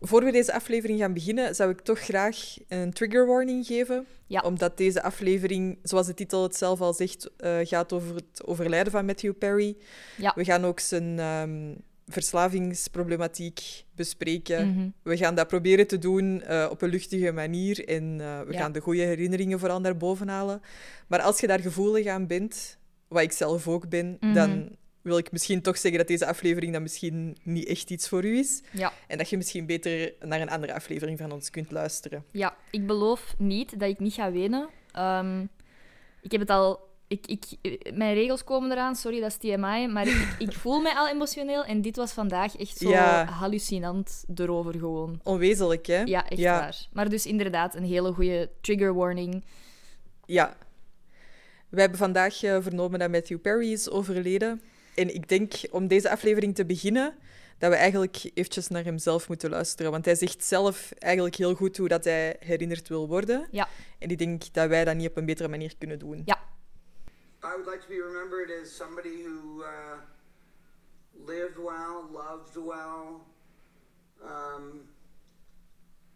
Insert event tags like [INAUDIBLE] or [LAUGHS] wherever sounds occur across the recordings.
Voor we deze aflevering gaan beginnen, zou ik toch graag een trigger warning geven. Ja. Omdat deze aflevering, zoals de titel het zelf al zegt, eh, gaat over het overlijden van Matthew Perry. Ja. We gaan ook zijn ehm, verslavingsproblematiek bespreken. Mhm. We gaan dat proberen te doen eh, op een luchtige manier en eh, we Ja. gaan de goede herinneringen vooral naar boven halen. Maar als je daar gevoelig aan bent, wat ik zelf ook ben, Mhm. dan wil ik misschien toch zeggen dat deze aflevering dan misschien niet echt iets voor u is. Ja. En dat je misschien beter naar een andere aflevering van ons kunt luisteren. ja, ik beloof niet dat ik niet ga wenen. Ehm, ik heb het al... Ik, ik, mijn regels komen eraan, sorry, dat is TMI, maar ik, [LAUGHS] ik voel mij al emotioneel en dit was vandaag echt zo Ja. hallucinant erover gewoon. Onwezenlijk, hè? Ja, echt Ja. waar. Maar dus inderdaad, een hele goede trigger warning. Ja. We hebben vandaag eh, vernomen dat Matthew Perry is overleden. En ik denk, om deze aflevering te beginnen, dat we eigenlijk eventjes naar hemzelf moeten luisteren. Want hij zegt zelf eigenlijk heel goed hoe dat hij herinnerd wil worden. Ja. En ik denk dat wij dat niet op een betere manier kunnen doen. Ja. I would like to be remembered as somebody who uh, lived well, loved well, um,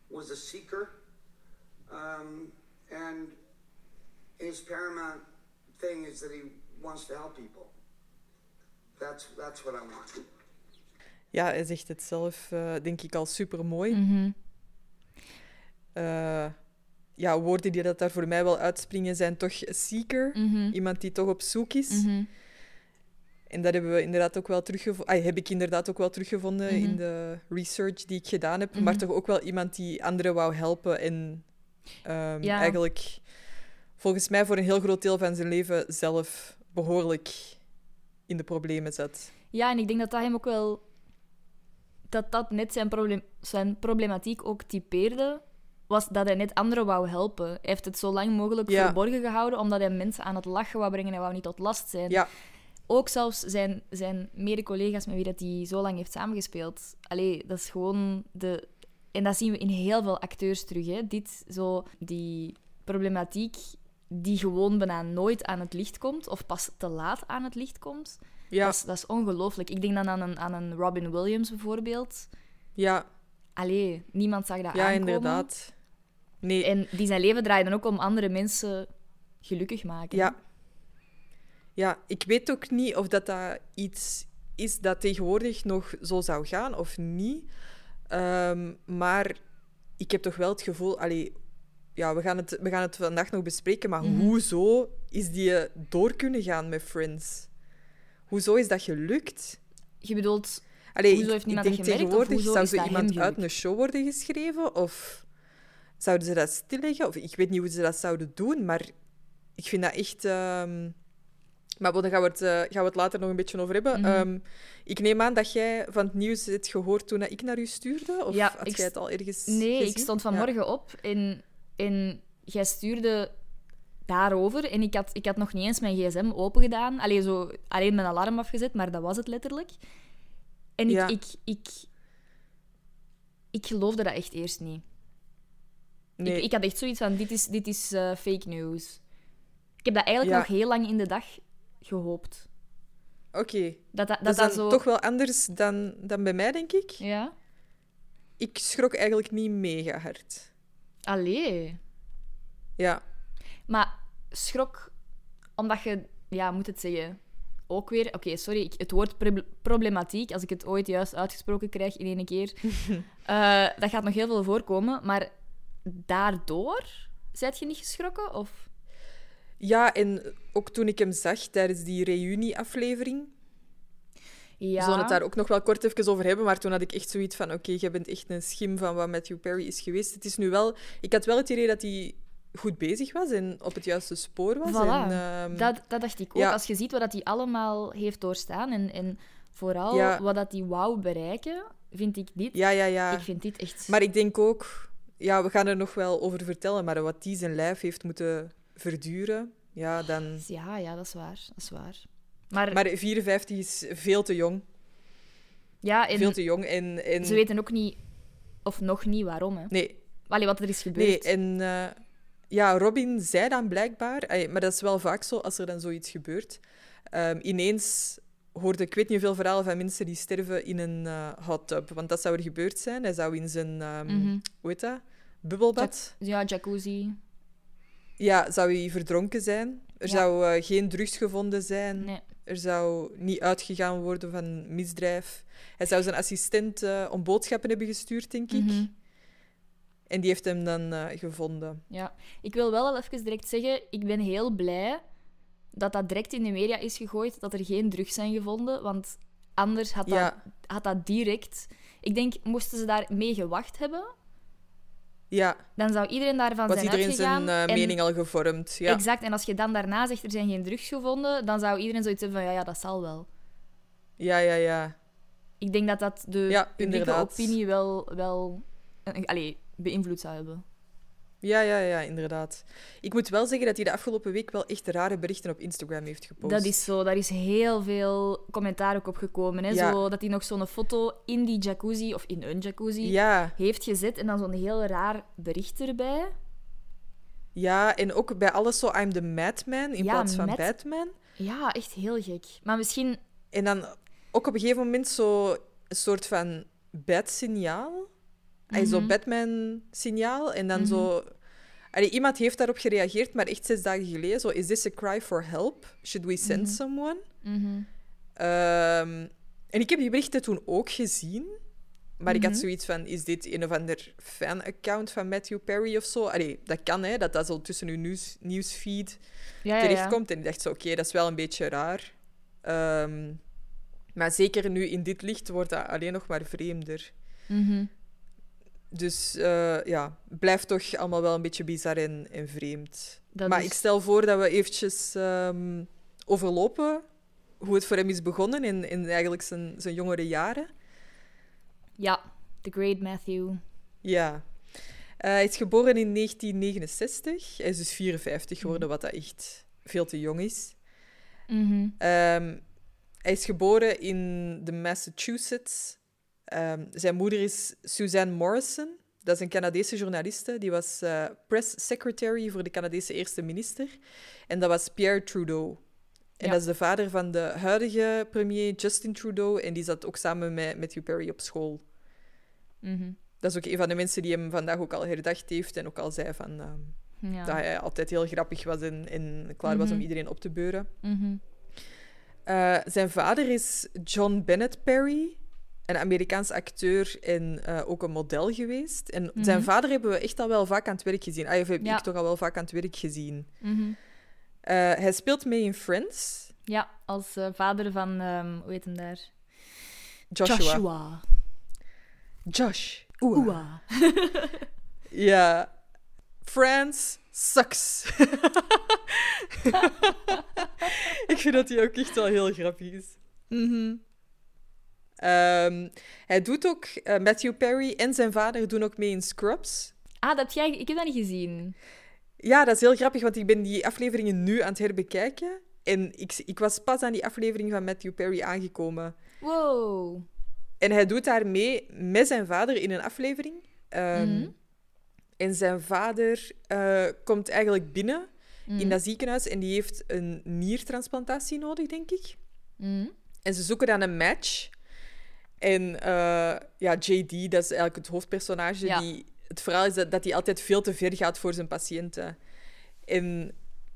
was a seeker, um, and his paramount thing is that he wants to help people. That's that's what I want. Ja, hij zegt het zelf, eh, denk ik, al super mooi. Mhm. ja, woorden die dat daar voor mij wel uitspringen zijn toch seeker. Mhm. Iemand die toch op zoek is. Mhm. En dat hebben we inderdaad ook wel teruggevonden. heb ik inderdaad ook wel teruggevonden in de research die ik gedaan heb. Maar toch ook wel iemand die anderen wou helpen. En ehm, Ja. eigenlijk volgens mij voor een heel groot deel van zijn leven zelf behoorlijk in de problemen zat. Ja, en ik denk dat dat hem ook wel... Dat dat net zijn, probleem, zijn problematiek ook typeerde, was dat hij net anderen wou helpen. Hij heeft het zo lang mogelijk Ja. verborgen gehouden, omdat hij mensen aan het lachen wou brengen. Hij wou niet tot last zijn. Ja, Ook zelfs zijn, zijn mede-collega's met wie dat hij zo lang heeft samengespeeld. Allee, dat is gewoon de... En dat zien we in heel veel acteurs terug, hè. Dit, zo, die problematiek die gewoon bijna nooit aan het licht komt, of pas te laat aan het licht komt. ja, Dat is, dat is ongelooflijk. Ik denk dan aan een, aan een Robin Williams bijvoorbeeld. ja, Allee, niemand zag dat ja aankomen. inderdaad. Nee, En die zijn leven draaide ook om andere mensen gelukkig maken. ja. Ja, ik weet ook niet of dat, dat iets is dat tegenwoordig nog zo zou gaan of niet. Ehm, maar ik heb toch wel het gevoel... Allee, ja, we gaan, het, we gaan het vandaag nog bespreken, maar Mhm. hoezo is die door kunnen gaan met Friends? Hoezo is dat gelukt? Je bedoelt, Allee, Hoezo ik, heeft ik niemand denk dat gemerkt, tegenwoordig zou zo iemand uit een show worden geschreven of zouden ze dat stilleggen? Of ik weet niet hoe ze dat zouden doen, maar ik vind dat echt. ehm, Maar bon, daar gaan we, het, eh, gaan we het later nog een beetje over hebben. Mhm. Ehm, ik neem aan dat jij van het nieuws hebt gehoord toen ik naar u stuurde? Of Ja, had ik jij het al ergens nee, ik stond Ja. vanmorgen op en, en jij stuurde daarover. En ik had, ik had nog niet eens mijn gsm open gedaan. Alleen, zo, alleen mijn alarm afgezet, maar dat was het letterlijk. En ik, Ja. ik, ik, ik geloofde dat echt eerst niet. Nee. Ik, ik had echt zoiets van, dit is, dit is eh, fake news. Ik heb dat eigenlijk Ja. nog heel lang in de dag gehoopt. Oké. Dat dat, Dat dat, is dat zo... toch wel anders dan, dan bij mij, denk ik. Ja? Ik schrok eigenlijk niet mega hard. Allee. Ja. Maar schrok, omdat je, ja, moet het zeggen, ook weer, oké, sorry, ik, het woord proble- problematiek, als ik het ooit juist uitgesproken krijg in één keer, [LAUGHS] eh, dat gaat nog heel veel voorkomen, maar daardoor, zijt je niet geschrokken? Of? Ja, en ook toen ik hem zag tijdens die reunie-aflevering, Ja. We zullen het daar ook nog wel kort even over hebben, maar toen had ik echt zoiets van, oké, jij bent echt een schim van wat Matthew Perry is geweest. Het is nu wel... Ik had wel het idee dat hij goed bezig was en op het juiste spoor was. Voilà. En, ehm, dat, dat dacht ik ook. ja. Als je ziet wat hij allemaal heeft doorstaan en, en vooral Ja. wat dat hij wou bereiken, vind ik dit... Ja, ja, ja. Ik vind dit echt... Maar ik denk ook... Ja, we gaan er nog wel over vertellen, maar wat die zijn lijf heeft moeten verduren, ja, dan... Ja, ja, dat is waar. Dat is waar. Maar, Maar 54 is veel te jong. ja, en Veel te jong en... en... ze weten ook niet, of nog niet waarom. Hè. Nee, Allee, wat er is gebeurd. Nee, en eh, ja, Robin zei dan blijkbaar, maar dat is wel vaak zo als er dan zoiets gebeurt. ehm, ineens hoorde ik weet niet hoeveel verhalen van mensen die sterven in een eh, hot tub. Want dat zou er gebeurd zijn. Hij zou in zijn, Mhm. hoe heet dat? Bubbelbad. Ja, jacuzzi. Ja, zou hij verdronken zijn. Er Ja. zou eh, geen drugs gevonden zijn. Nee. Er zou niet uitgegaan worden van misdrijf. Hij zou zijn assistent eh, om boodschappen hebben gestuurd, denk ik. Mhm. En die heeft hem dan eh, gevonden. Ja, ik wil wel al even direct zeggen, ik ben heel blij dat dat direct in de media is gegooid, dat er geen drugs zijn gevonden, want anders had dat, Ja. had dat direct... Ik denk, moesten ze daar mee gewacht hebben, Ja, dan zou iedereen daarvan was zijn iedereen zijn eh, en- mening al gevormd. Ja. Exact, en als je dan daarna zegt, er zijn geen drugs gevonden, dan zou iedereen zoiets hebben van, ja, ja, dat zal wel. ja, ja, ja. Ik denk dat dat de Ja, publieke opinie wel, wel allee, beïnvloed zou hebben. Ja, ja, ja, inderdaad. Ik moet wel zeggen dat hij de afgelopen week wel echt rare berichten op Instagram heeft gepost. Dat is zo, daar is heel veel commentaar ook op gekomen. Hè? Ja. Zo, dat hij nog zo'n foto in die jacuzzi, of in een jacuzzi, Ja, heeft gezet en dan zo'n heel raar bericht erbij. ja, en ook bij alles zo I'm the Madman in Ja, plaats van Mad- Batman. Ja, echt heel gek. Maar misschien... En dan ook op een gegeven moment zo een soort van bad-signaal. Hij Zo Mhm. Batman-signaal. En dan Mhm. zo... Allee, iemand heeft daarop gereageerd, maar echt zes dagen geleden. Zo, is this a cry for help? Should we send Mhm. someone? Ehm, en ik heb die berichten toen ook gezien. Maar ik had zoiets van, is dit een of ander fan-account van Matthew Perry of zo? Allee, dat kan, hè, dat dat zo tussen uw nieuws, nieuwsfeed Ja, terechtkomt. En ik dacht zo, oké, dat is wel een beetje raar. Ehm, maar zeker nu in dit licht wordt dat alleen nog maar vreemder. Mhm. Dus eh, ja, blijft toch allemaal wel een beetje bizar en, en vreemd. Dat maar is- ik stel voor dat we eventjes ehm, overlopen hoe het voor hem is begonnen in, in eigenlijk zijn, zijn jongere jaren. Ja, The Great Matthew. Ja. Eh, hij is geboren in 1969. Hij is dus 54 geworden, Mhm. wat dat echt veel te jong is. Mhm. Ehm, hij is geboren in de Massachusetts. Ehm, zijn moeder is Suzanne Morrison. Dat is een Canadese journaliste. Die was eh, press secretary voor de Canadese eerste minister. En dat was Pierre Trudeau. En Ja. dat is de vader van de huidige premier Justin Trudeau. En die zat ook samen met Matthew Perry op school. Mhm. Dat is ook een van de mensen die hem vandaag ook al herdacht heeft. En ook al zei van, ehm, Ja. dat hij altijd heel grappig was en, en klaar was om Mhm. iedereen op te beuren. Mhm. Eh, zijn vader is John Bennett Perry, een Amerikaans acteur en eh, ook een model geweest. En zijn Mhm. vader hebben we echt al wel vaak aan het werk gezien. Ah, of heb Ja. ik toch al wel vaak aan het werk gezien. Mhm. Eh, hij speelt mee in Friends. Ja, als eh, vader van... ehm hoe heet hem daar? Joshua. Joshua. Josh. Oeh. [LAUGHS] Ja. Friends sucks. [LAUGHS] ik vind dat hij ook echt wel heel grappig is. Mhm. Ehm, hij doet ook, eh, Matthew Perry en zijn vader doen ook mee in Scrubs. Ah, dat jij... Ik heb dat niet gezien. Ja, dat is heel grappig, want ik ben die afleveringen nu aan het herbekijken. En ik, ik was pas aan die aflevering van Matthew Perry aangekomen. Wow. En hij doet daar mee met zijn vader in een aflevering. Ehm, Mhm. En zijn vader eh, komt eigenlijk binnen Mhm. in dat ziekenhuis en die heeft een niertransplantatie nodig, denk ik. Mhm. En ze zoeken dan een match. En eh, ja, JD, dat is eigenlijk het hoofdpersonage. Ja. Die, het verhaal is dat, dat hij altijd veel te ver gaat voor zijn patiënten. En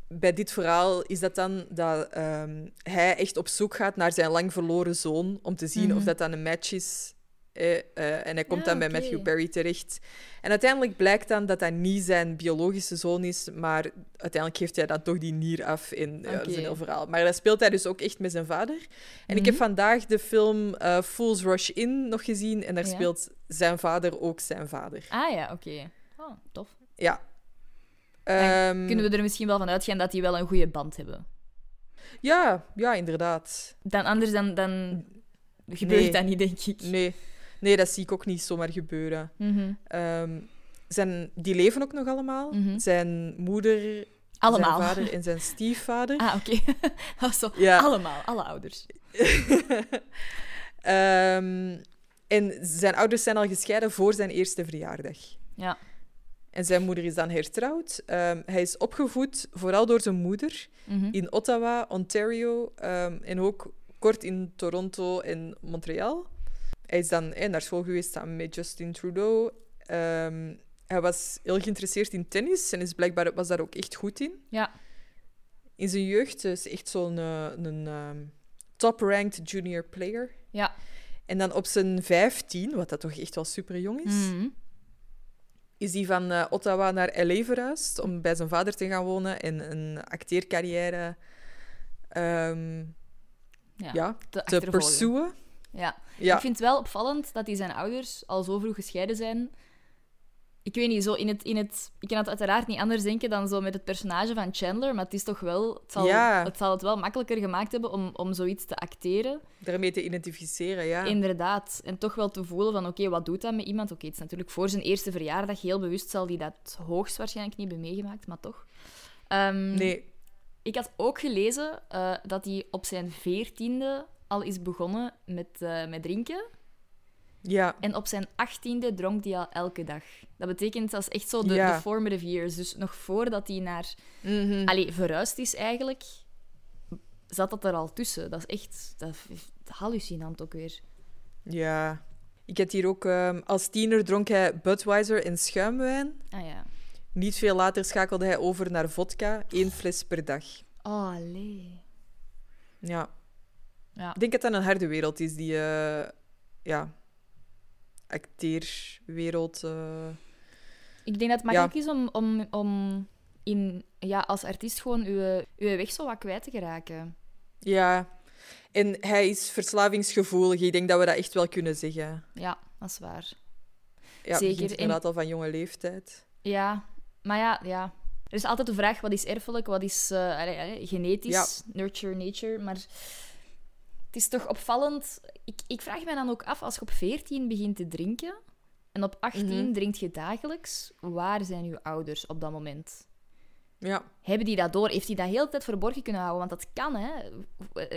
bij dit verhaal is dat dan dat ehm, hij echt op zoek gaat naar zijn lang verloren zoon. Om te zien Mhm. of dat dan een match is. Eh, eh, en hij komt Ah, dan bij. Matthew Perry terecht. En uiteindelijk blijkt dan dat dat niet zijn biologische zoon is, maar uiteindelijk geeft hij dan toch die nier af in ja, dat is Oké. een heel verhaal. Maar dat speelt hij dus ook echt met zijn vader. En ik heb Mhm. vandaag de film eh, Fools Rush In nog gezien en daar Ja. speelt zijn vader ook zijn vader. Ah ja, oké. Oh, tof. Ja. Ehm, Kunnen we er misschien wel van uitgaan dat die wel een goede band hebben? ja, ja, inderdaad. Dan, anders dan, dan gebeurt Nee. dat niet, denk ik. Nee. Nee, dat zie ik ook niet zomaar gebeuren. Mhm. Ehm, zijn, die leven ook nog allemaal. Mhm. Zijn moeder, Allemaal. zijn vader en zijn stiefvader. [LAUGHS] Ah, oké. [LAUGHS] Zo. Ja. Allemaal, alle ouders. [LAUGHS] Ehm, en zijn ouders zijn al gescheiden voor zijn eerste verjaardag. Ja. En zijn moeder is dan hertrouwd. Ehm, hij is opgevoed vooral door zijn moeder Mhm. in Ottawa, Ontario. en ook kort in Toronto en Montreal. Hij is dan eh, naar school geweest samen met Justin Trudeau. Ehm, hij was heel geïnteresseerd in tennis en is blijkbaar was daar ook echt goed in. Ja. In zijn jeugd is echt zo'n eh, een, ehm, top-ranked junior player. Ja. En dan op zijn 15, wat dat toch echt wel super jong is, Mhm. is hij van eh, Ottawa naar LA verhuisd om bij zijn vader te gaan wonen en een acteercarrière ehm, Ja. te te pursuen. Ja. Ja. Ik vind het wel opvallend dat die zijn ouders al zo vroeg gescheiden zijn. Ik weet niet, zo in het, in het, ik kan het uiteraard niet anders denken dan zo met het personage van Chandler, maar het is toch wel, het zal, Ja. het, zal het wel makkelijker gemaakt hebben om, om zoiets te acteren. Daarmee te identificeren, ja. Inderdaad. En toch wel te voelen van, oké, wat doet dat met iemand? Oké, het is natuurlijk voor zijn eerste verjaardag heel bewust, zal hij dat hoogstwaarschijnlijk niet hebben meegemaakt, maar toch. Ehm, Nee, Ik had ook gelezen eh, dat hij op zijn veertiende al is begonnen met, eh, met drinken. ja. En op zijn achttiende dronk hij al elke dag. Dat betekent, dat is echt zo de, Ja. de formative years. Dus nog voordat hij naar... Mhm. Allee, verhuisd is eigenlijk, zat dat er al tussen. Dat is echt dat is hallucinant ook weer. Ja. Ik had hier ook... ehm, als tiener dronk hij Budweiser en schuimwijn. Ah ja. Niet veel later schakelde hij over naar vodka, één fles per dag. Oh, allee. Ja. Ja. Ik denk dat dat een harde wereld is, die... eh, ja... Acteerwereld... eh. Ik denk dat het makkelijk is om, om, om in, ja, als artiest gewoon uw, uw weg zo wat kwijt te geraken. Ja. En hij is verslavingsgevoelig. Ik denk dat we dat echt wel kunnen zeggen. Ja, dat is waar. Ja, Zeker. begint En- inderdaad al van jonge leeftijd. Ja, maar ja, ja. Er is altijd de vraag, wat is erfelijk, wat is eh, genetisch, Ja. nurture, nature. Maar het is toch opvallend. Ik, ik vraag me dan ook af, als je op 14 begint te drinken en op 18 Mhm. drinkt je dagelijks, waar zijn je ouders op dat moment? Ja. Hebben die dat door? Heeft hij dat heel de tijd verborgen kunnen houden? Want dat kan, hè.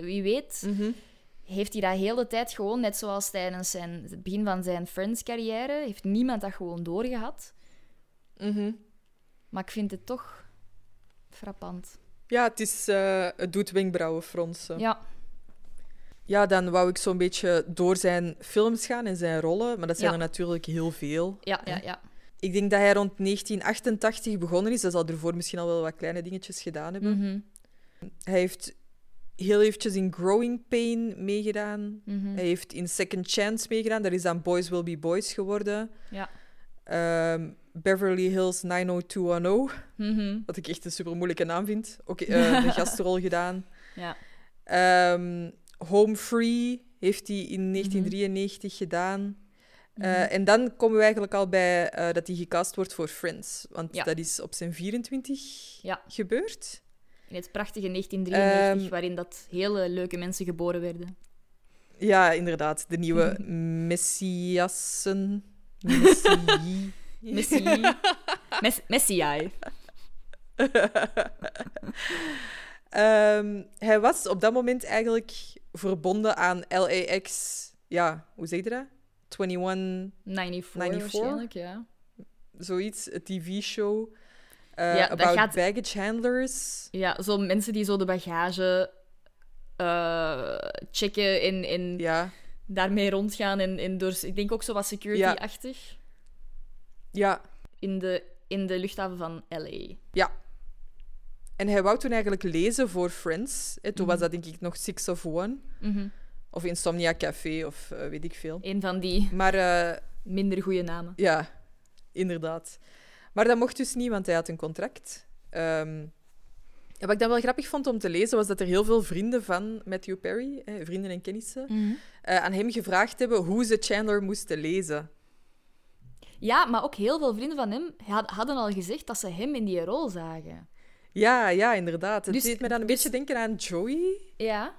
Wie weet Mhm. heeft hij dat heel de tijd gewoon, net zoals tijdens zijn, het begin van zijn Friends-carrière, heeft niemand dat gewoon doorgehad. Mhm. Maar ik vind het toch frappant. Ja, het, is, eh, het doet wenkbrauwen fronsen. Ja, Ja, dan wou ik zo'n beetje door zijn films gaan en zijn rollen. Maar dat zijn Ja. er natuurlijk heel veel. ja, ja, ja. Ik denk dat hij rond 1988 begonnen is. Hij zal ervoor misschien al wel wat kleine dingetjes gedaan hebben. Mhm, Hij heeft heel eventjes in Growing Pain meegedaan. mhm. Hij heeft in Second Chance meegedaan. Dat is dan Boys Will Be Boys geworden. Ja. Ehm, Beverly Hills 90210, Mhm. wat ik echt een super moeilijke naam vind. Ook eh, [LAUGHS] de gastrol gedaan. Ja. Ehm, Home Free heeft hij in 1993 gedaan. Eh, Mhm. en dan komen we eigenlijk al bij eh, dat hij gecast wordt voor Friends. Want Ja. dat is op zijn 24 Ja. gebeurd. In het prachtige 1993, Ehm, waarin dat hele leuke mensen geboren werden. Ja, inderdaad. De nieuwe [LAUGHS] Messiassen. [LAUGHS] Messi. Messi. [LAUGHS] Mes Messiah. Ehm, hij was op dat moment eigenlijk verbonden aan LAX. Ja, hoe zeg je dat? 21, 94, 94? waarschijnlijk, ja. zoiets, een tv-show. eh, Ja, about gaat- baggage handlers. Ja, zo mensen die zo de bagage eh, checken en, en Ja, daarmee rondgaan. En, en door, ik denk ook zo wat security-achtig. ja, In, de, in de luchthaven van L.A. ja. En hij wou toen eigenlijk lezen voor Friends. Hè, toen was Mhm. dat denk ik nog Six of One. Mhm. Of Insomnia Café, of eh, weet ik veel. Een van die Maar eh, minder goede namen. Ja, inderdaad. Maar dat mocht dus niet, want hij had een contract. Ehm, en wat ik dan wel grappig vond om te lezen, was dat er heel veel vrienden van Matthew Perry, hè, vrienden en kennissen, Mhm. eh, aan hem gevraagd hebben hoe ze Chandler moesten lezen. Ja, maar ook heel veel vrienden van hem had- hadden al gezegd dat ze hem in die rol zagen. Ja, ja, inderdaad. Het Dus- deed me dan een dus- beetje denken aan Joey. Ja.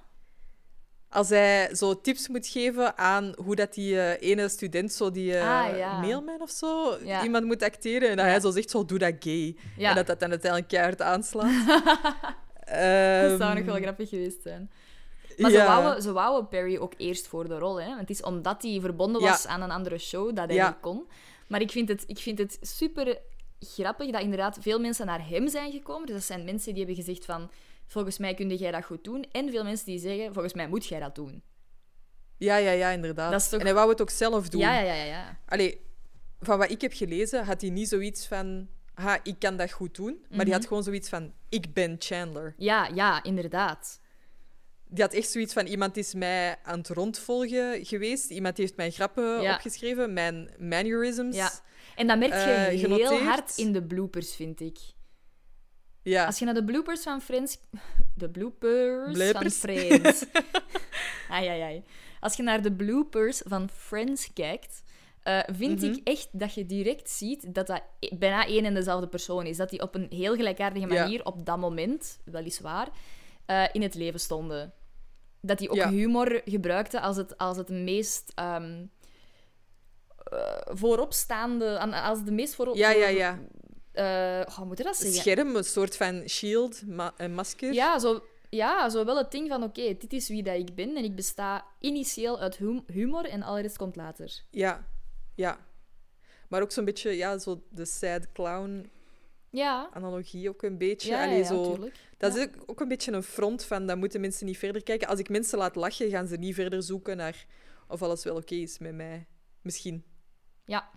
Als hij zo tips moet geven aan hoe dat die eh, ene student, zo die eh, Ah, ja. mailman of zo, Ja. iemand moet acteren. En dat Ja. hij zo zegt, zo, doe dat gay. En dat dat dan uiteindelijk keihard aanslaat. [LAUGHS] Dat zou nog Ehm, wel grappig geweest zijn. Maar ze, wouden, ze wouden Perry ook eerst voor de rol. Hè? Want het is omdat hij verbonden was aan een andere show dat hij niet kon. Maar ik vind, het, ik vind het super grappig dat inderdaad veel mensen naar hem zijn gekomen. Dus dat zijn mensen die hebben gezegd van... volgens mij kun jij dat goed doen. En veel mensen die zeggen, volgens mij moet jij dat doen. Ja, ja, ja, inderdaad. Dat is toch- En hij wou het ook zelf doen. Ja, ja, ja, ja, ja. Allee, van wat ik heb gelezen, had hij niet zoiets van... Ha, ik kan dat goed doen. Maar die had gewoon zoiets van... Ik ben Chandler. Ja, ja, inderdaad. Die had echt zoiets van... Iemand is mij aan het rondvolgen geweest. Iemand heeft mijn grappen Ja. opgeschreven. Mijn mannerisms. Ja. En dat merk je Eh, heel hard in de bloopers, vind ik. Ja. Als je naar de bloopers van Friends... [LAUGHS] De bloopers van Friends... [LAUGHS] [LAUGHS] ai, ai, ai. Als je naar de bloopers van Friends kijkt... eh, vind Mhm. ik echt dat je direct ziet dat dat e- bijna één en dezelfde persoon is. Dat die op een heel gelijkaardige Ja. manier op dat moment, weliswaar, eh, in het leven stonden. Dat die ook Ja. humor gebruikte als het, als het meest ehm, eh, vooropstaande... aan- Als de meest voorop... Ja, ja, ja. eh, hoe moet je dat zeggen? scherm, een soort van shield, ma een masker. Ja, zo, ja, zo wel het ding van oké, dit is wie dat ik ben en ik besta initieel uit hum- humor en al rest komt later. Ja. ja. Maar ook zo'n beetje, ja, zo de sad clown Ja, analogie ook een beetje. ja, ja, Allee, ja, zo, dat is ook, een beetje een front van, dat moeten mensen niet verder kijken. Als ik mensen laat lachen, gaan ze niet verder zoeken naar of alles wel oké is met mij. Misschien. Ja.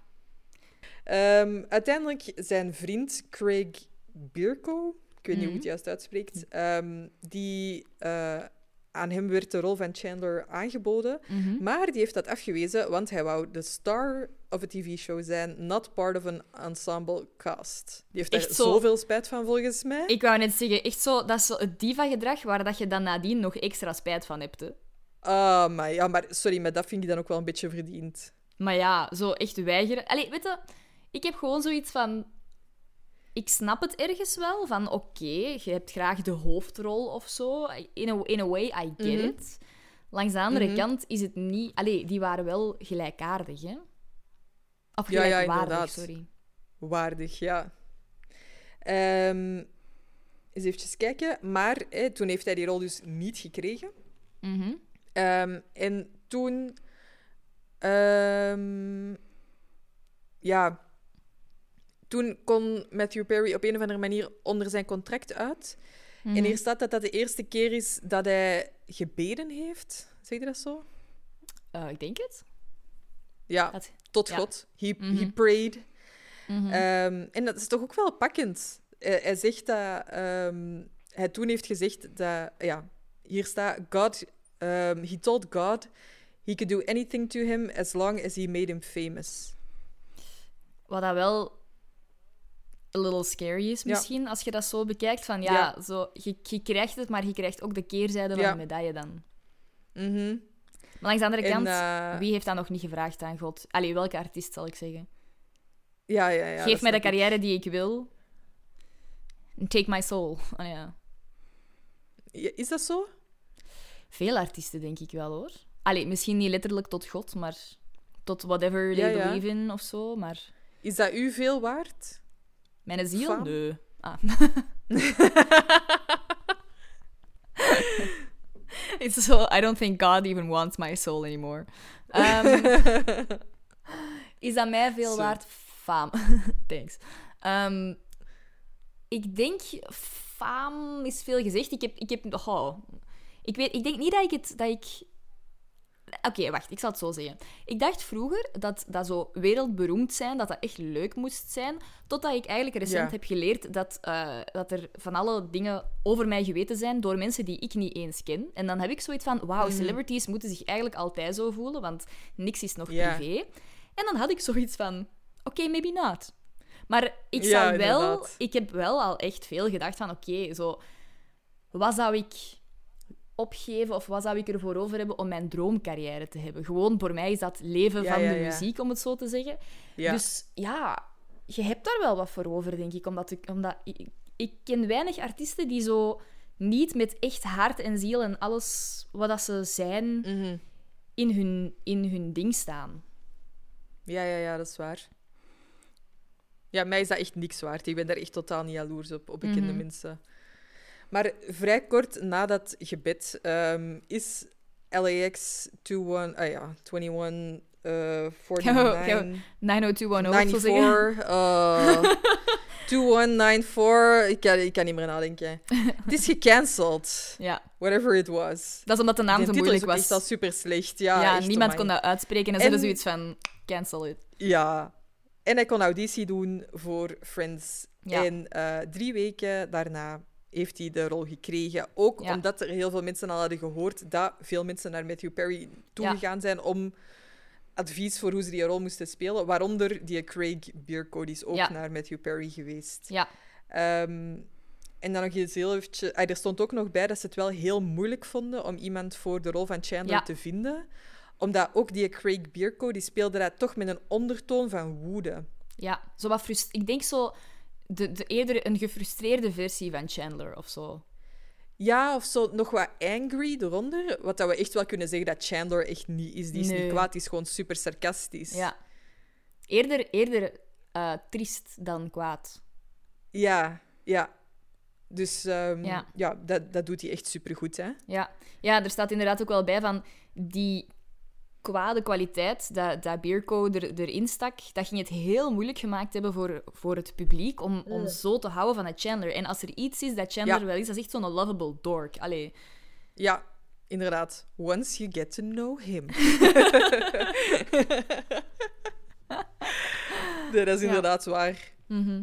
Ehm, uiteindelijk zijn vriend Craig Bierko, ik weet niet hoe Mhm. het juist uitspreekt, ehm, die, eh, aan hem werd de rol van Chandler aangeboden. Mhm. Maar die heeft dat afgewezen, want hij wou de star of a TV-show zijn, not part of an ensemble cast. Die heeft daar Echt zo- zoveel spijt van, volgens mij. Ik wou net zeggen, echt zo, dat is zo het diva-gedrag waar dat je dan nadien nog extra spijt van hebt. Hè. Ah, maar ja, maar sorry, maar dat vind ik dan ook wel een beetje verdiend. Maar ja, zo echt weigeren. Allee, weet je, ik heb gewoon zoiets van... Ik snap het ergens wel, van oké, je hebt graag de hoofdrol of zo. In a, in a way, I get Mhm. it. Langs de andere Mhm. kant is het niet... Allee, die waren wel gelijkaardig, hè? Of Ja, ja, gelijkwaardig, inderdaad. sorry. Waardig, ja. Ehm eens even kijken. Maar hè, toen heeft hij die rol dus niet gekregen. Mhm. Ehm, en toen... ehm, ja... Toen kon Matthew Perry op een of andere manier onder zijn contract uit. Mhm. En hier staat dat dat de eerste keer is dat hij gebeden heeft. Zeg je dat zo? Eh, ik denk het. Ja, Dat- tot ja. God. He, Mhm. he prayed. Mhm. Ehm, en dat is toch ook wel pakkend. Hij, hij zegt dat ehm, hij toen heeft gezegd dat, ja, hier staat: God, um, he told God he could do anything to him as long as he made him famous. Wat dat wel a little scary is Ja. misschien, als je dat zo bekijkt. Van ja, Ja. Zo, je, je krijgt het, maar je krijgt ook de keerzijde van de medaille dan. Mhm. Maar langs de andere En, kant, eh, wie heeft dat nog niet gevraagd aan God? Allee, welke artiest zal ik zeggen? Ja, ja, ja. Geef mij de ik. carrière die ik wil. Take my soul. Oh, ja. Ja, Is dat zo? Veel artiesten, denk ik wel hoor. Allee, misschien niet letterlijk tot God, maar tot whatever they ja. believe in of zo. Maar Is dat u veel waard? mijn ziel? Faam? Nee. Ah. [LAUGHS] It's so, I don't think God even wants my soul anymore. Ehm, is dat mij veel waard? Faam. [LAUGHS] Thanks. Ehm, ik denk, faam is veel gezegd. Ik heb... Ik, heb oh, ik, weet, ik denk niet dat ik het... Dat ik... Oké, wacht. Ik zal het zo zeggen. Ik dacht vroeger dat dat zo wereldberoemd zijn, dat dat echt leuk moest zijn. Totdat ik eigenlijk recent Ja. heb geleerd dat, eh, dat er van alle dingen over mij geweten zijn door mensen die ik niet eens ken. En dan heb ik zoiets van, wauw, Mhm. celebrities moeten zich eigenlijk altijd zo voelen, want niks is nog Ja. privé. En dan had ik zoiets van, oké, maybe not. Maar ik Ja, zou wel... Ik heb wel al echt veel gedacht van, oké, zo... Wat zou ik opgeven of wat zou ik ervoor over hebben om mijn droomcarrière te hebben? Gewoon, voor mij is dat leven Ja, van ja, de ja. muziek, om het zo te zeggen. Dus ja, je hebt daar wel wat voor over, denk ik. Omdat ik, omdat ik, ik ken weinig artiesten die zo niet met echt hart en ziel en alles wat dat ze zijn Mhm. in, hun, in hun ding staan. Ja, ja, ja, dat is waar. Ja, mij is dat echt niks waard. Ik ben daar echt totaal niet jaloers op, op bekende Mhm. mensen. Maar vrij kort na dat gebed ehm, is LAX 21, ah ja, 21, eh 49, 90210, of zo zeggen. 94. eh, 2194. Ik kan, ik kan niet meer nadenken. Het is gecanceld. Ja, Whatever it was. dat is omdat de naam zo is moeilijk ook echt al was. super slecht. Ja, niemand amai. kon dat uitspreken en ze hadden zoiets van, cancel it. Ja. En hij kon auditie doen voor Friends. Ja. En eh, drie weken daarna heeft hij de rol gekregen. Ook Ja. omdat er heel veel mensen al hadden gehoord dat veel mensen naar Matthew Perry toegegaan zijn om advies voor hoe ze die rol moesten spelen. Waaronder die Craig Bierko, die is ook Ja. naar Matthew Perry geweest. Ja, Ehm, en dan nog iets heel eventjes... ah, er stond ook nog bij dat ze het wel heel moeilijk vonden om iemand voor de rol van Chandler Ja. te vinden. Omdat ook die Craig Bierko, die speelde dat toch met een ondertoon van woede. ja. Zo wat frust- Ik denk zo... De, de, eerder een gefrustreerde versie van Chandler of zo. Ja, of zo nog wat angry eronder. Wat dat we echt wel kunnen zeggen dat Chandler echt niet is. Die is Nee. niet kwaad, die is gewoon super sarcastisch. Ja. Eerder, eerder eh, triest dan kwaad. Ja, ja. Dus ehm, Ja. ja, dat, dat doet hij echt supergoed, hè. Ja. ja, er staat inderdaad ook wel bij van die kwade kwaliteit dat, dat Beerco er, erin stak, dat ging het heel moeilijk gemaakt hebben voor, voor het publiek om, om zo te houden van het Chandler. En als er iets is dat Chandler Ja. wel is, dat is echt zo'n lovable dork. Allee, Ja, inderdaad. Once you get to know him. nee, [LAUGHS] dat is Ja. inderdaad waar. mhm.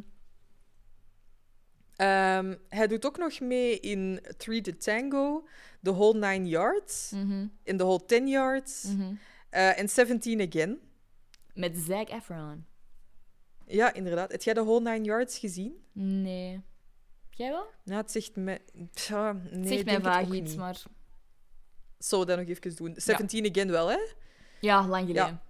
Ehm, hij doet ook nog mee in Three to Tango, The Whole Nine Yards, Mhm. in The Whole Ten Yards Mhm. eh, en Seventeen Again. Met Zac Efron. Ja, inderdaad. Heb jij The Whole Nine Yards gezien? Nee. Jij wel? Nou, het zegt me... Tja, nee, Het zegt mij vaag iets, maar... Zou dat nog even doen. Seventeen Again wel, hè? Ja, lang geleden.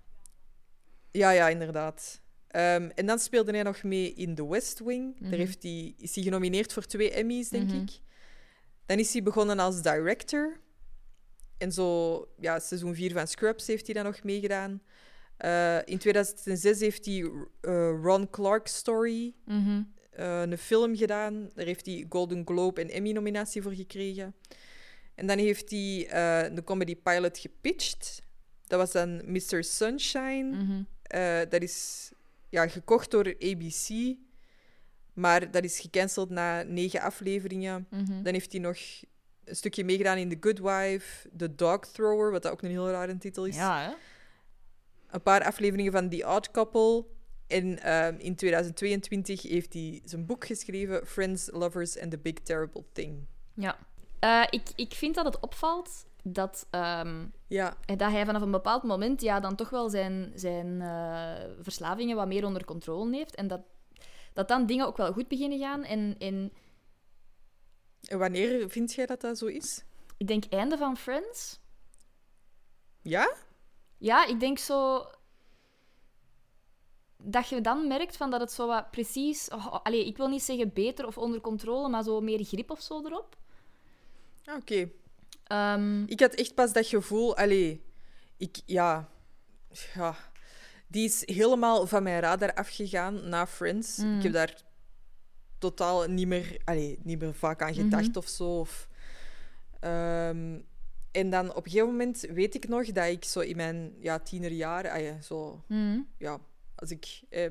Ja, ja, inderdaad. Ehm, en dan speelde hij nog mee in The West Wing. Mhm. Daar heeft hij, is hij genomineerd voor twee Emmys, denk Mhm. ik. Dan is hij begonnen als director. En zo, ja, seizoen 4 van Scrubs heeft hij dan nog meegedaan. Eh, in 2006 heeft hij eh, Ron Clark Story, Mhm. eh, een film gedaan. Daar heeft hij Golden Globe en Emmy-nominatie voor gekregen. En dan heeft hij de comedy pilot gepitcht. Dat was dan Mr. Sunshine. Mhm. Dat is ja, gekocht door ABC, maar dat is gecanceld na negen afleveringen. Mhm. Dan heeft hij nog een stukje meegedaan in The Good Wife, The Dog Thrower, wat dat ook een heel rare titel is. Ja, hè? Een paar afleveringen van The Odd Couple. En ehm, in 2022 heeft hij zijn boek geschreven, Friends, Lovers and the Big Terrible Thing. Ja. Eh, ik, ik vind dat het opvalt dat, ehm, Ja, dat hij vanaf een bepaald moment ja, dan toch wel zijn, zijn eh, verslavingen wat meer onder controle heeft. En dat, dat dan dingen ook wel goed beginnen gaan. En, en en wanneer vind jij dat dat zo is? ik denk einde van Friends. Ja? Ja, ik denk zo... Dat je dan merkt van dat het zo wat precies... Oh, allee, ik wil niet zeggen beter of onder controle, maar zo meer grip of zo erop. Ah, Oké. Ehm, Ik had echt pas dat gevoel, allee, ik, ja, ja, die is helemaal van mijn radar afgegaan na Friends. Mm. Ik heb daar totaal niet meer, allee, niet meer vaak aan gedacht Mhm. of zo. Of, ehm, en dan op een gegeven moment weet ik nog dat ik zo in mijn ja, tienerjaren, ah ja, zo, mhm. ja, als ik eh,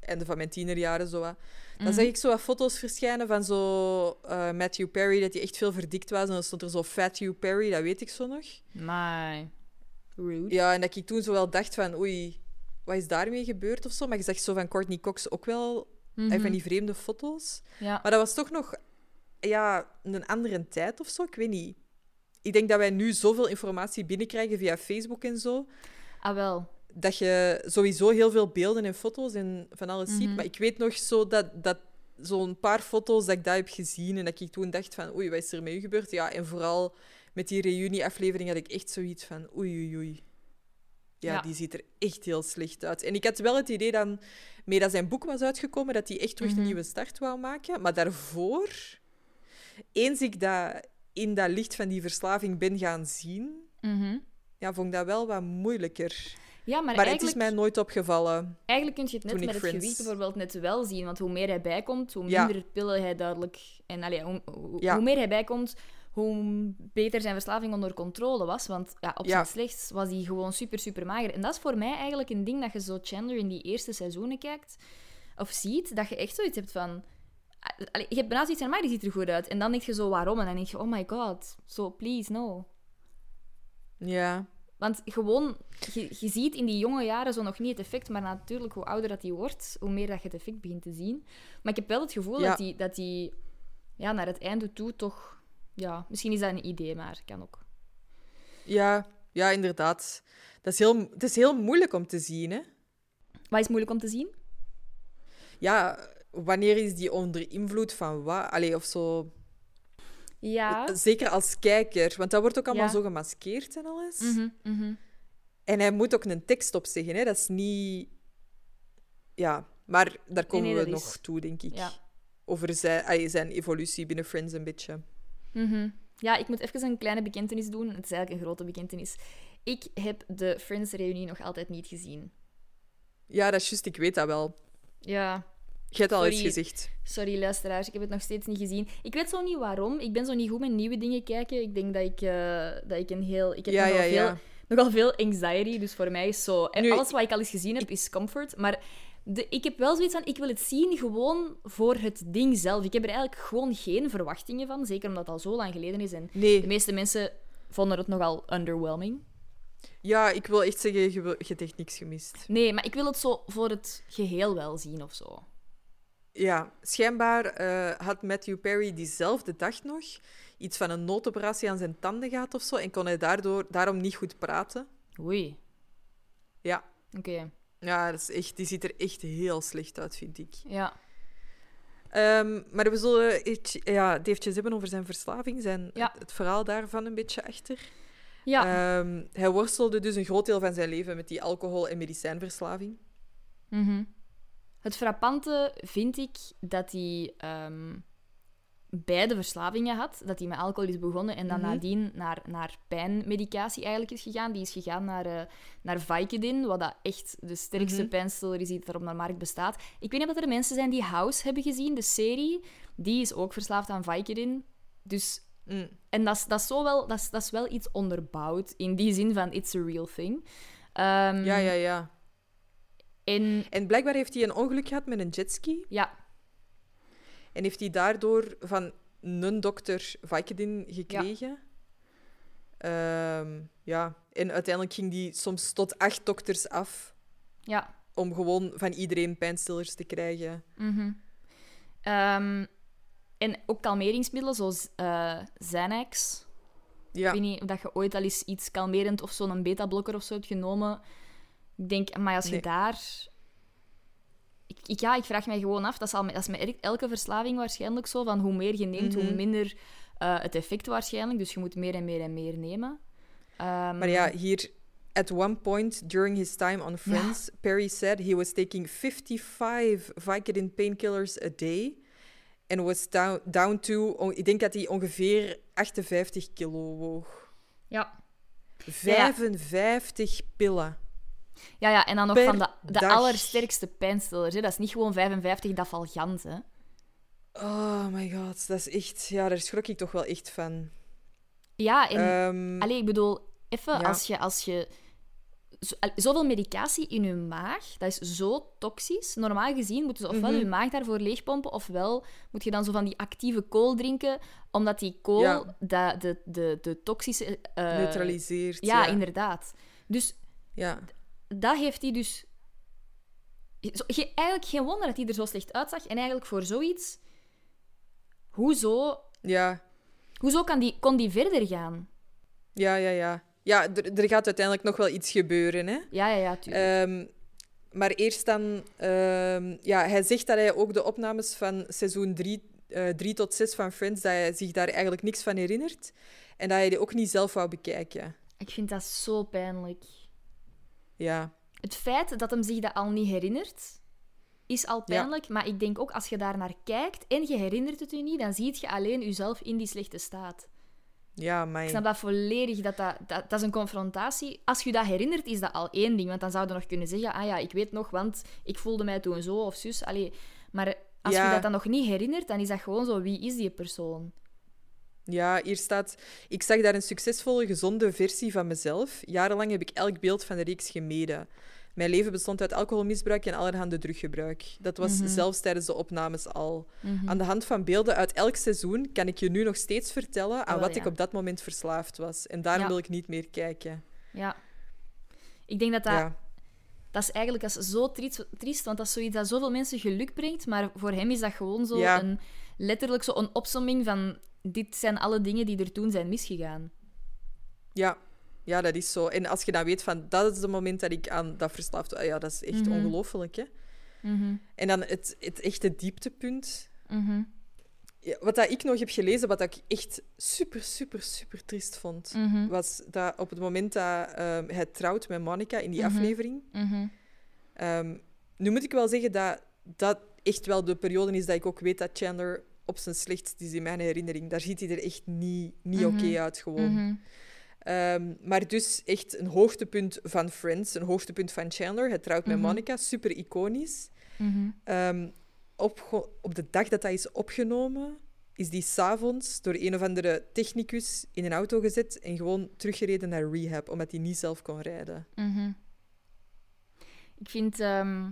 einde van mijn tienerjaren zo wat, dan Mhm. zag ik zo wat foto's verschijnen van zo eh, Matthew Perry, dat hij echt veel verdikt was. En dan stond er zo Fatthew Perry, dat weet ik zo nog. Maar... Rude. Ja, en dat ik toen zo wel dacht van, oei, wat is daarmee gebeurd of zo? Maar je zag zo van Courtney Cox ook wel Mhm. eh, van die vreemde foto's. Ja. Maar dat was toch nog ja, een andere tijd of zo, ik weet niet. Ik denk dat wij nu zoveel informatie binnenkrijgen via Facebook en zo, Ah, wel. dat je sowieso heel veel beelden en foto's en van alles ziet. Mhm. Maar ik weet nog zo dat, dat zo'n paar foto's dat ik dat heb gezien en dat ik toen dacht van, oei, wat is er met u gebeurd? Ja, en vooral met die reunieaflevering had ik echt zoiets van, oei, oei, oei. Ja, Ja. die ziet er echt heel slecht uit. En ik had wel het idee dan, mee dat zijn boek was uitgekomen, dat hij echt terug Mhm. een nieuwe start wou maken. Maar daarvoor, eens ik dat in dat licht van die verslaving ben gaan zien, Mhm. ja, vond ik dat wel wat moeilijker. Ja, maar, Maar, het is mij nooit opgevallen. eigenlijk kun je het net met het Friends- gewicht bijvoorbeeld net wel zien. Want hoe meer hij bijkomt, hoe Ja. minder pillen hij duidelijk... En allee, hoe, hoe, Ja. hoe meer hij bijkomt, hoe beter zijn verslaving onder controle was. Want ja, op Ja. zijn slechtst was hij gewoon super, super mager. En dat is voor mij eigenlijk een ding dat je zo Chandler in die eerste seizoenen kijkt. of ziet, dat je echt zoiets hebt van... Allee, je hebt bijna zoiets van, maar die ziet er goed uit. En dan denk je zo, waarom? En dan denk je, oh my god, so please, no. Ja. Want gewoon, je, je ziet in die jonge jaren zo nog niet het effect, maar natuurlijk, hoe ouder dat die wordt, hoe meer dat je het effect begint te zien. Maar ik heb wel het gevoel Ja. dat die, dat die ja, naar het einde toe toch... Ja, misschien is dat een idee, maar kan ook. Ja, ja, inderdaad. Dat is heel, het is heel moeilijk om te zien, hè. Wat is moeilijk om te zien? Ja, wanneer is die onder invloed van wat? Allee, of zo... Ja. Zeker als kijker, want dat wordt ook allemaal Ja. zo gemaskeerd en alles. Mhm. En hij moet ook een tekst op zeggen, hè. Dat is niet... Ja, maar daar komen nee, we nog is- toe, denk ik. Ja. Over zijn, allee, zijn evolutie binnen Friends een beetje. Mhm. Ja, ik moet even een kleine bekentenis doen. Het is eigenlijk een grote bekentenis. Ik heb de Friends-reunie nog altijd niet gezien. Ja, dat is juist, ik weet dat wel. Ja, Je hebt al Sorry. gezegd. sorry luisteraars, ik heb het nog steeds niet gezien. Ik weet zo niet waarom. Ik ben zo niet goed met nieuwe dingen kijken. Ik denk dat ik, eh, dat ik een heel... Ik heb Ja, nogal, ja, veel, ja. nogal veel anxiety, dus voor mij is zo... En Nu, alles wat ik al eens gezien heb, is comfort. Maar de, ik heb wel zoiets van, ik wil het zien gewoon voor het ding zelf. Ik heb er eigenlijk gewoon geen verwachtingen van, zeker omdat het al zo lang geleden is. En de meeste mensen vonden het nogal underwhelming. ja, ik wil echt zeggen, je, wil- je hebt echt niks gemist. Nee, maar ik wil het zo voor het geheel wel zien of zo. Ja, schijnbaar eh, had Matthew Perry diezelfde dag nog iets van een noodoperatie aan zijn tanden gehad of zo en kon hij daardoor, daarom niet goed praten. Oei. Ja, Oké, ja dat is echt, die ziet er echt heel slecht uit, vind ik. ja. Ehm, maar we zullen het, ja, eventjes hebben over zijn verslaving, zijn, Ja. het, het verhaal daarvan een beetje achter. Ja. Ehm, hij worstelde dus een groot deel van zijn leven met die alcohol- en medicijnverslaving. Mhm. Het frappante vind ik dat hij ehm, beide verslavingen had. Dat hij met alcohol is begonnen en dan Mhm. nadien naar, naar pijnmedicatie eigenlijk is gegaan. Die is gegaan naar, eh naar Vicodin, wat dat echt de sterkste Mhm. pijnstiller is die er op de markt bestaat. Ik weet niet of er mensen zijn die House hebben gezien, de serie. Die is ook verslaafd aan Vicodin. Dus Mm. en dat is, dat, is zo wel, dat, is, dat is wel iets onderbouwd, in die zin van it's a real thing. Ehm, Ja, ja, ja. En En blijkbaar heeft hij een ongeluk gehad met een jetski. ja, En heeft hij daardoor van een dokter Vicodin gekregen. Ehm, ja. En uiteindelijk ging die soms tot acht dokters af ja. om gewoon van iedereen pijnstillers te krijgen. mhm. Ehm, en ook kalmeringsmiddelen zoals eh Xanax. Ja, Ik weet niet of dat je ooit al eens iets kalmerend of zo'n beta-blokker of zo hebt genomen. Ik denk, maar als je Nee. daar... Ik, ja, ik vraag mij gewoon af, dat is, al, dat is met el- elke verslaving waarschijnlijk zo, van hoe meer je neemt, hoe Mhm. minder eh, het effect waarschijnlijk. Dus je moet meer en meer en meer nemen. Ehm, maar ja, hier... At one point during his time on Friends, Perry said he was taking 55 Vicodin painkillers a day. And was down, down to... on- Ik denk dat hij ongeveer 58 kilo woog. Ja. 55 pillen. Ja, ja, en dan nog Per van de, de dag. allersterkste pijnstillers. Hè. Dat is niet gewoon 55 dafalgant, hè. Oh my god, dat is echt... Ja, daar schrok ik toch wel echt van. Ja, en... Allee, ik bedoel, even Ja. als je... Als je zo- zoveel medicatie in je maag, dat is zo toxisch. Normaal gezien moeten ze ofwel Mhm. je maag daarvoor leegpompen, ofwel moet je dan zo van die actieve kool drinken, omdat die kool Ja. de, de, de, de toxische... eh, neutraliseert. Ja, Ja, inderdaad. Dus Ja. Dat heeft hij dus... Ge- eigenlijk geen wonder dat hij er zo slecht uitzag. En eigenlijk voor zoiets... Hoezo, Ja, hoezo kan die, kon die verder gaan? ja, ja. Ja, ja er, er gaat uiteindelijk nog wel iets gebeuren, hè. Ja, ja, ja, tuurlijk. Ehm, maar eerst dan... ehm, ja, hij zegt dat hij ook de opnames van seizoen 3 drie tot 6 van Friends, dat hij zich daar eigenlijk niks van herinnert. En dat hij die ook niet zelf wou bekijken. Ik vind dat zo pijnlijk. Ja, Het feit dat hem zich dat al niet herinnert, is al Ja. pijnlijk. Maar ik denk ook, als je daar naar kijkt en je herinnert het je niet, dan zie je alleen jezelf in die slechte staat. ja, Ik maar... snap dat volledig, dat, dat, dat, dat is een confrontatie. Als je dat herinnert, is dat al één ding. Want dan zou je nog kunnen zeggen, ah ja, ik weet nog, want ik voelde mij toen zo of zus. Allee, maar als Ja. je dat dan nog niet herinnert, dan is dat gewoon zo, wie is die persoon? Ja, hier staat... Ik zag daar een succesvolle, gezonde versie van mezelf. Jarenlang heb ik elk beeld van de reeks gemeden. Mijn leven bestond uit alcoholmisbruik en allerhande druggebruik. Dat was Mhm. zelfs tijdens de opnames al. Mhm. Aan de hand van beelden uit elk seizoen kan ik je nu nog steeds vertellen aan Oh, wat ik op dat moment verslaafd was. En daarom Ja. wil ik niet meer kijken. Ja. Ik denk dat dat... Ja. Dat is eigenlijk dat is zo triest, triest, want dat is zoiets dat zoveel mensen geluk brengt. Maar voor hem is dat gewoon zo een, letterlijk zo een opsomming van... Dit zijn alle dingen die er toen zijn misgegaan. Ja. ja, dat is zo. En als je dan weet van dat is het moment dat ik aan dat verslaafd ja, dat is echt Mhm. ongelooflijk. Hè? Mhm. En dan het, het echte dieptepunt. Mhm. Ja, wat dat ik nog heb gelezen, wat ik echt super, super, super triest vond, Mhm. was dat op het moment dat ehm, hij trouwt met Monica in die aflevering. Ehm, nu moet ik wel zeggen dat dat echt wel de periode is dat ik ook weet dat Chandler op zijn slechtst is in mijn herinnering. Daar ziet hij er echt niet, niet Mhm. oké uit, gewoon. Mhm. Ehm, maar dus echt een hoogtepunt van Friends, een hoogtepunt van Chandler. Hij trouwt met Mhm. Monica, super iconisch. Ehm, op, op de dag dat dat is opgenomen, is die s'avonds door een of andere technicus in een auto gezet en gewoon teruggereden naar rehab, omdat hij niet zelf kon rijden. Ik vind... ehm,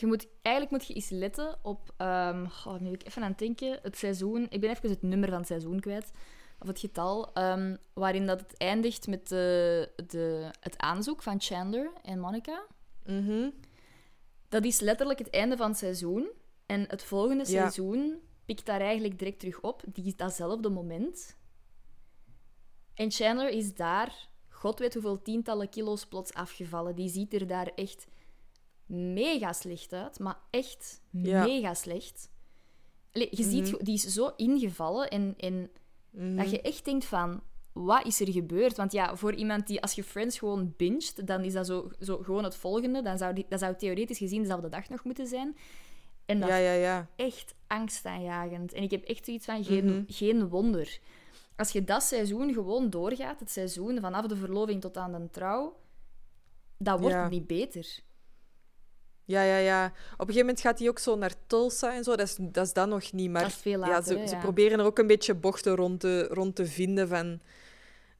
je moet, eigenlijk moet je eens letten op... ehm oh, nu ik even aan het denken. Het seizoen... Ik ben even het nummer van het seizoen kwijt. Of het getal. ehm, waarin dat het eindigt met de, de, het aanzoek van Chandler en Monica. Mhm. Dat is letterlijk het einde van het seizoen. En het volgende Ja. seizoen pikt daar eigenlijk direct terug op. Die, datzelfde moment. En Chandler is daar, god weet hoeveel tientallen kilo's plots afgevallen. Die ziet er daar echt mega slecht uit. Maar echt Ja. mega slecht. Allee, je ziet, Mhm. die is zo ingevallen. En, en Mhm. dat je echt denkt van... Wat is er gebeurd? Want ja, voor iemand die, als je Friends gewoon binget, dan is dat zo, zo gewoon het volgende. Dan zou, die, dat zou theoretisch gezien dezelfde dag nog moeten zijn. En dat Ja, ja, ja. echt angstaanjagend. En ik heb echt zoiets van, geen, Mhm. geen wonder. Als je dat seizoen gewoon doorgaat, het seizoen vanaf de verloving tot aan de trouw, dat wordt Ja. niet beter. Ja, ja, ja. Op een gegeven moment gaat hij ook zo naar Tulsa en zo. Dat is, dat is dan nog niet. Maar Dat is veel ja, ze, ze proberen er ook een beetje bochten rond te, rond te vinden van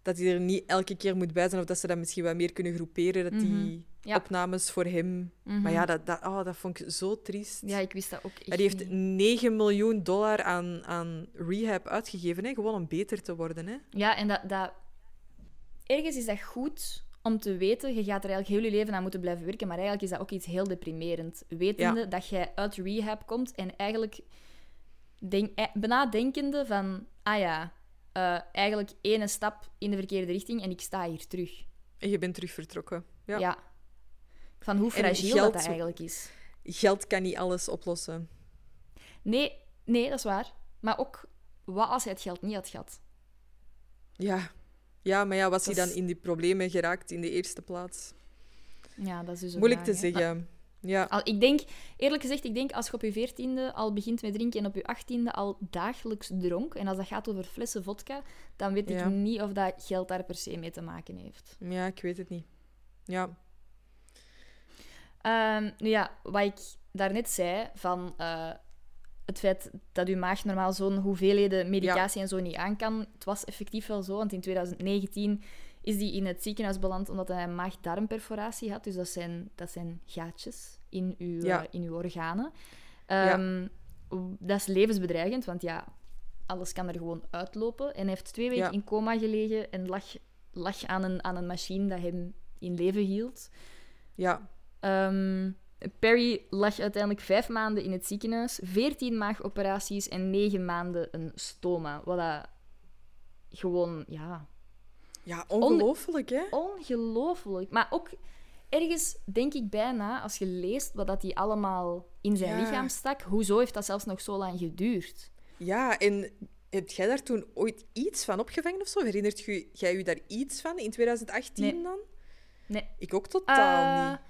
dat hij er niet elke keer moet bij zijn. Of dat ze dat misschien wat meer kunnen groeperen. Dat die Mhm. Ja. opnames voor hem... Mhm. Maar ja, dat, dat, oh, dat vond ik zo triest. Ja, ik wist dat ook echt die heeft niet. 9 miljoen dollar aan, aan rehab uitgegeven, hè? gewoon om beter te worden. Hè? Ja, en dat, dat... Ergens is dat goed om te weten, je gaat er eigenlijk heel je leven aan moeten blijven werken, maar eigenlijk is dat ook iets heel deprimerend. Wetende dat jij uit rehab komt en eigenlijk denk, eh, bijna denkende van, ah ja, eh, eigenlijk ene stap in de verkeerde richting en ik sta hier terug. En je bent terug vertrokken. Ja. Ja. Van hoe fragiel geld- dat, dat eigenlijk is. Geld kan niet alles oplossen. Nee, nee, dat is waar. Maar ook, wat als hij het geld niet had gehad? Ja. Ja, maar ja, was hij dan in die problemen geraakt in de eerste plaats? Ja, dat is dus een Moeilijk vraag, te zeggen. Ja. Al, ik denk, eerlijk gezegd, ik denk als je op je veertiende al begint met drinken en op je achttiende al dagelijks dronk, en als dat gaat over flessen vodka, dan weet Ja. ik niet of dat geld daar per se mee te maken heeft. ja, ik weet het niet. Ja. Ehm, nu ja, wat ik daarnet zei, van eh, het feit dat uw maag normaal zo'n hoeveelheden medicatie en zo niet aan kan, het was effectief wel zo, want in 2019 is die in het ziekenhuis beland omdat hij een maag-darmperforatie had. Dus dat zijn, dat zijn gaatjes in uw, Ja. eh, in uw organen. Ehm, Dat is levensbedreigend, want ja, alles kan er gewoon uitlopen. En hij heeft twee weken in coma gelegen en lag, lag aan, een, aan een machine dat hem in leven hield. Ja. Ehm, Perry lag uiteindelijk vijf maanden in het ziekenhuis, veertien maagoperaties en negen maanden een stoma. Wat dat gewoon, ja, Ja, ongelooflijk, hè? ongelooflijk. Maar ook ergens denk ik bijna, als je leest wat dat hij allemaal in zijn Ja. lichaam stak, hoezo heeft dat zelfs nog zo lang geduurd? Ja, en heb jij daar toen ooit iets van opgevangen of zo? Herinnert jij je daar iets van in 2018 Nee. dan? Nee. Ik ook totaal Eh, niet.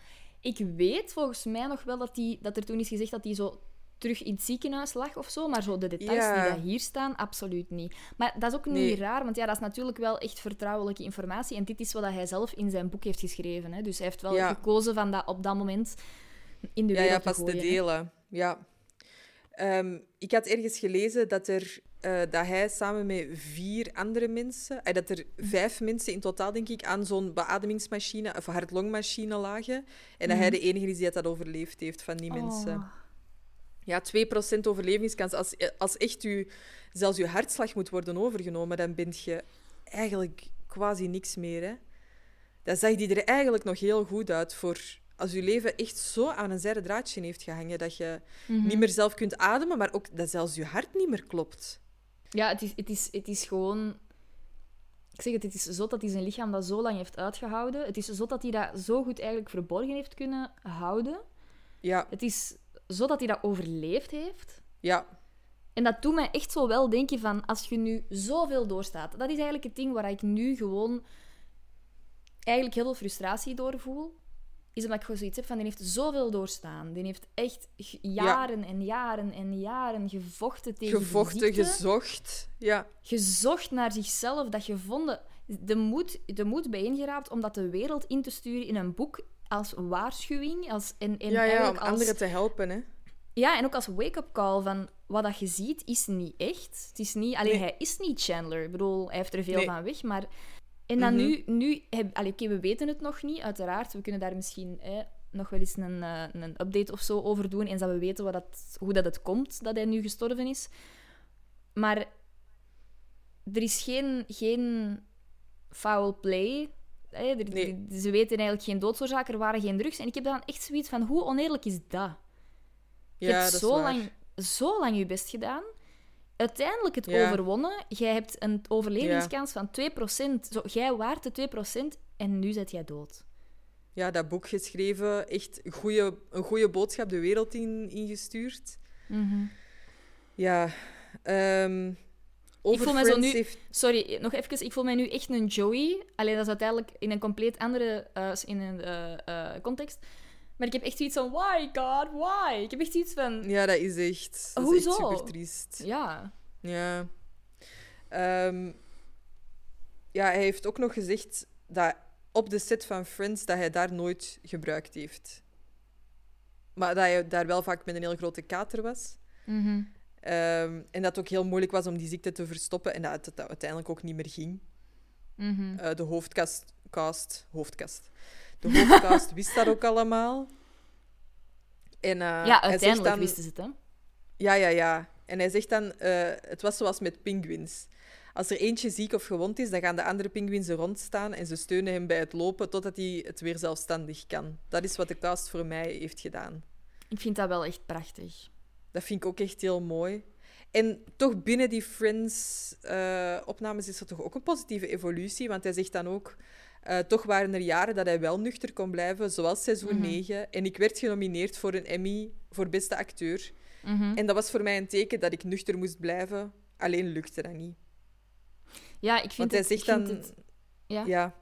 Ik weet volgens mij nog wel dat, die, dat er toen is gezegd dat hij zo terug in het ziekenhuis lag of zo, maar zo de details Ja. die daar hier staan, absoluut niet. Maar dat is ook niet Nee. raar, want ja, dat is natuurlijk wel echt vertrouwelijke informatie en dit is wat hij zelf in zijn boek heeft geschreven. Hè. Dus hij heeft wel Ja. gekozen van dat op dat moment in de Ja, wereld ja, te te gooien. hè. delen. Ja. Ehm, ik had ergens gelezen dat er eh, dat hij samen met vier andere mensen, eh, dat er vijf mensen in totaal, denk ik, aan zo'n beademingsmachine of hart-longmachine lagen. En dat hij de enige is die dat overleefd heeft van die mensen. Oh. Ja, 2% overlevingskans. Als, als echt u, zelfs uw hartslag moet worden overgenomen, dan ben je eigenlijk quasi niks meer. Hè? Dan zag die er eigenlijk nog heel goed uit voor als je leven echt zo aan een zijde draadje heeft gehangen dat je Mhm. niet meer zelf kunt ademen, maar ook dat zelfs je hart niet meer klopt. Ja, het is, het, is, het is gewoon... Ik zeg het, het is zot dat hij zijn lichaam dat zo lang heeft uitgehouden. Het is zot dat hij dat zo goed eigenlijk verborgen heeft kunnen houden. Ja, Het is zot dat hij dat overleefd heeft. ja, En dat doet mij echt zo wel denken van, als je nu zoveel doorstaat... Dat is eigenlijk het ding waar ik nu gewoon eigenlijk heel veel frustratie door voel. Is omdat ik gewoon zoiets heb van, die heeft zoveel doorstaan. Die heeft echt jaren en jaren en jaren gevochten tegen gevochten, ziekte. gezocht. Ja, gezocht naar zichzelf, dat gevonden, de moed, de moed bijeengeraapt om dat de wereld in te sturen in een boek als waarschuwing. Als, en, en ja, ja om als, anderen te helpen. Hè. ja, en ook als wake-up call van wat dat je ziet is niet echt. Het is niet, alleen Nee. hij is niet Chandler. Ik bedoel, hij heeft er veel Nee. van weg, maar... En dan Mhm. nu... nu heb, allee, we weten het nog niet, uiteraard. We kunnen daar misschien nog wel eens een, eh, een update of zo over doen, eens dat we weten wat dat, hoe dat het komt dat hij nu gestorven is. Maar er is geen, geen foul play. Er- Nee. Ze weten eigenlijk geen doodsoorzaak, er waren geen drugs. En ik heb dan echt zoiets van, hoe oneerlijk is dat? Je Ja, hebt dat zo lang, zo lang je best gedaan. Uiteindelijk het Ja. overwonnen. Jij hebt een overlevingskans van 2%. Zo, jij waart de 2% en nu zit jij dood. Ja, dat boek geschreven, echt goeie, een goede boodschap de wereld in, ingestuurd. Ja, ehm over voel mij zo nu- heeft... Sorry, nog even. Ik voel mij nu echt een Joey. Alleen dat is uiteindelijk in een compleet andere eh, in een, eh, eh, context. Maar ik heb echt zoiets van, why God, why? Ik heb echt zoiets van, Ja, dat is echt, dat is Hoezo? echt super triest. ja. Ja. Ehm, ja, hij heeft ook nog gezegd dat op de set van Friends dat hij daar nooit gebruikt heeft. Maar dat hij daar wel vaak met een heel grote kater was. Mhm. Ehm, en dat het ook heel moeilijk was om die ziekte te verstoppen en dat het, uiteindelijk ook niet meer ging. Mhm. Eh, de hoofdkast, cast, hoofdkast. De hoofdcast wist dat ook allemaal. En, eh, ja, uiteindelijk dan- wisten ze het, hè. Ja, ja, ja. En hij zegt dan, eh, het was zoals met pinguïns. Als er eentje ziek of gewond is, dan gaan de andere pinguïns er rondstaan en ze steunen hem bij het lopen totdat hij het weer zelfstandig kan. Dat is wat de cast voor mij heeft gedaan. Ik vind dat wel echt prachtig. Dat vind ik ook echt heel mooi. En toch binnen die Friends-opnames is er toch ook een positieve evolutie. Want hij zegt dan ook... eh, toch waren er jaren dat hij wel nuchter kon blijven, zoals seizoen 9. En ik werd genomineerd voor een Emmy voor beste acteur. Mhm. En dat was voor mij een teken dat ik nuchter moest blijven. Alleen lukte dat niet. Ja, ik vind Want hij het... zegt dan het- ja, ja,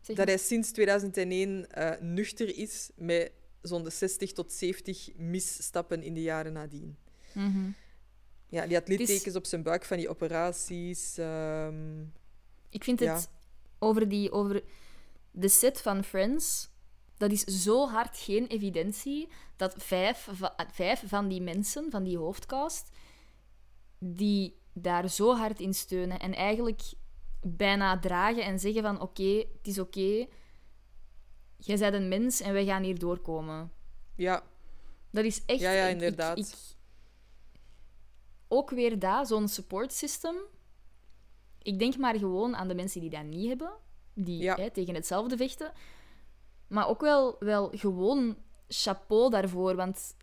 zeg dat hij sinds 2001 eh, nuchter is met zo'n 60 tot 70 misstappen in de jaren nadien. Mhm. Ja, die had littekens op zijn buik van die operaties. ehm, Ik vind Ja. het over, die, over de set van Friends. Dat is zo hard geen evidentie dat vijf, va- vijf van die mensen, van die hoofdcast, die daar zo hard in steunen en eigenlijk bijna dragen en zeggen van oké, het is oké, jij bent een mens en wij gaan hier doorkomen. ja, Dat is echt... Ja, ja, ik- inderdaad. ik- ook weer daar, zo'n support system. Ik denk maar gewoon aan de mensen die dat niet hebben. Die Ja. hè, tegen hetzelfde vechten. Maar ook wel, wel gewoon chapeau daarvoor. Want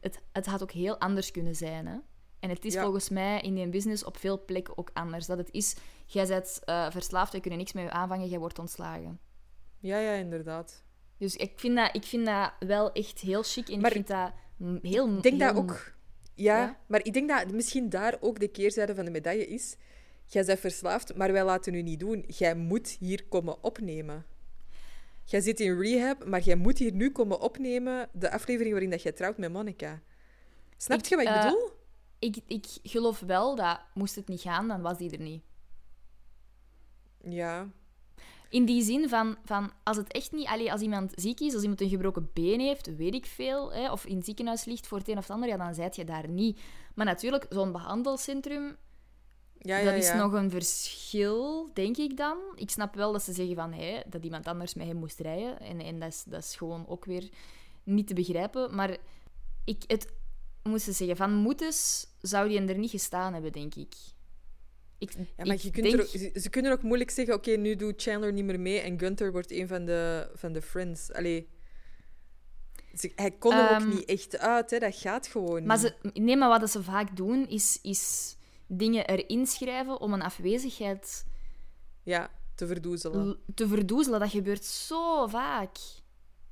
het, het had ook heel anders kunnen zijn. Hè? En het is Ja. volgens mij in die business op veel plekken ook anders. Dat het is, jij bent eh, verslaafd, wij kunnen niks met je aanvangen, jij wordt ontslagen. ja, ja, inderdaad. Dus ik vind dat, ik vind dat wel echt heel chic. En Maar ik vind dat heel... Ik denk dat ook... Ja, Ja? maar ik denk dat misschien daar ook de keerzijde van de medaille is. Jij bent verslaafd, maar wij laten u niet doen. Jij moet hier komen opnemen. Jij zit in rehab, maar jij moet hier nu komen opnemen de aflevering waarin dat jij trouwt met Monica. Snap Ik, je wat ik eh, bedoel? Ik, ik geloof wel dat moest het niet gaan, dan was die er niet. Ja. In die zin van, van als het echt niet... Allee, als iemand ziek is, als iemand een gebroken been heeft, weet ik veel, hè, of in het ziekenhuis ligt voor het een of het ander, ja, dan zijt je daar niet. Maar natuurlijk, zo'n behandelcentrum... Ja, ja, dat is ja. nog een verschil, denk ik dan. Ik snap wel dat ze zeggen van, hé, dat iemand anders met hem moest rijden. En, en dat, is, dat is gewoon ook weer niet te begrijpen. Maar ik, het moest ze zeggen, van Moetes zou die er niet gestaan hebben, denk ik. ik Ja, maar ik je kunt denk- er ook, ze, kunnen ook moeilijk zeggen: oké, nu doet Chandler niet meer mee en Gunther wordt een van de, van de friends. Allee. Hij kon er Ehm, ook niet echt uit, hè. dat gaat gewoon Maar, niet. ze, nee, maar wat ze vaak doen, is, is dingen erin schrijven om een afwezigheid Ja, te verdoezelen. te verdoezelen. Dat gebeurt zo vaak.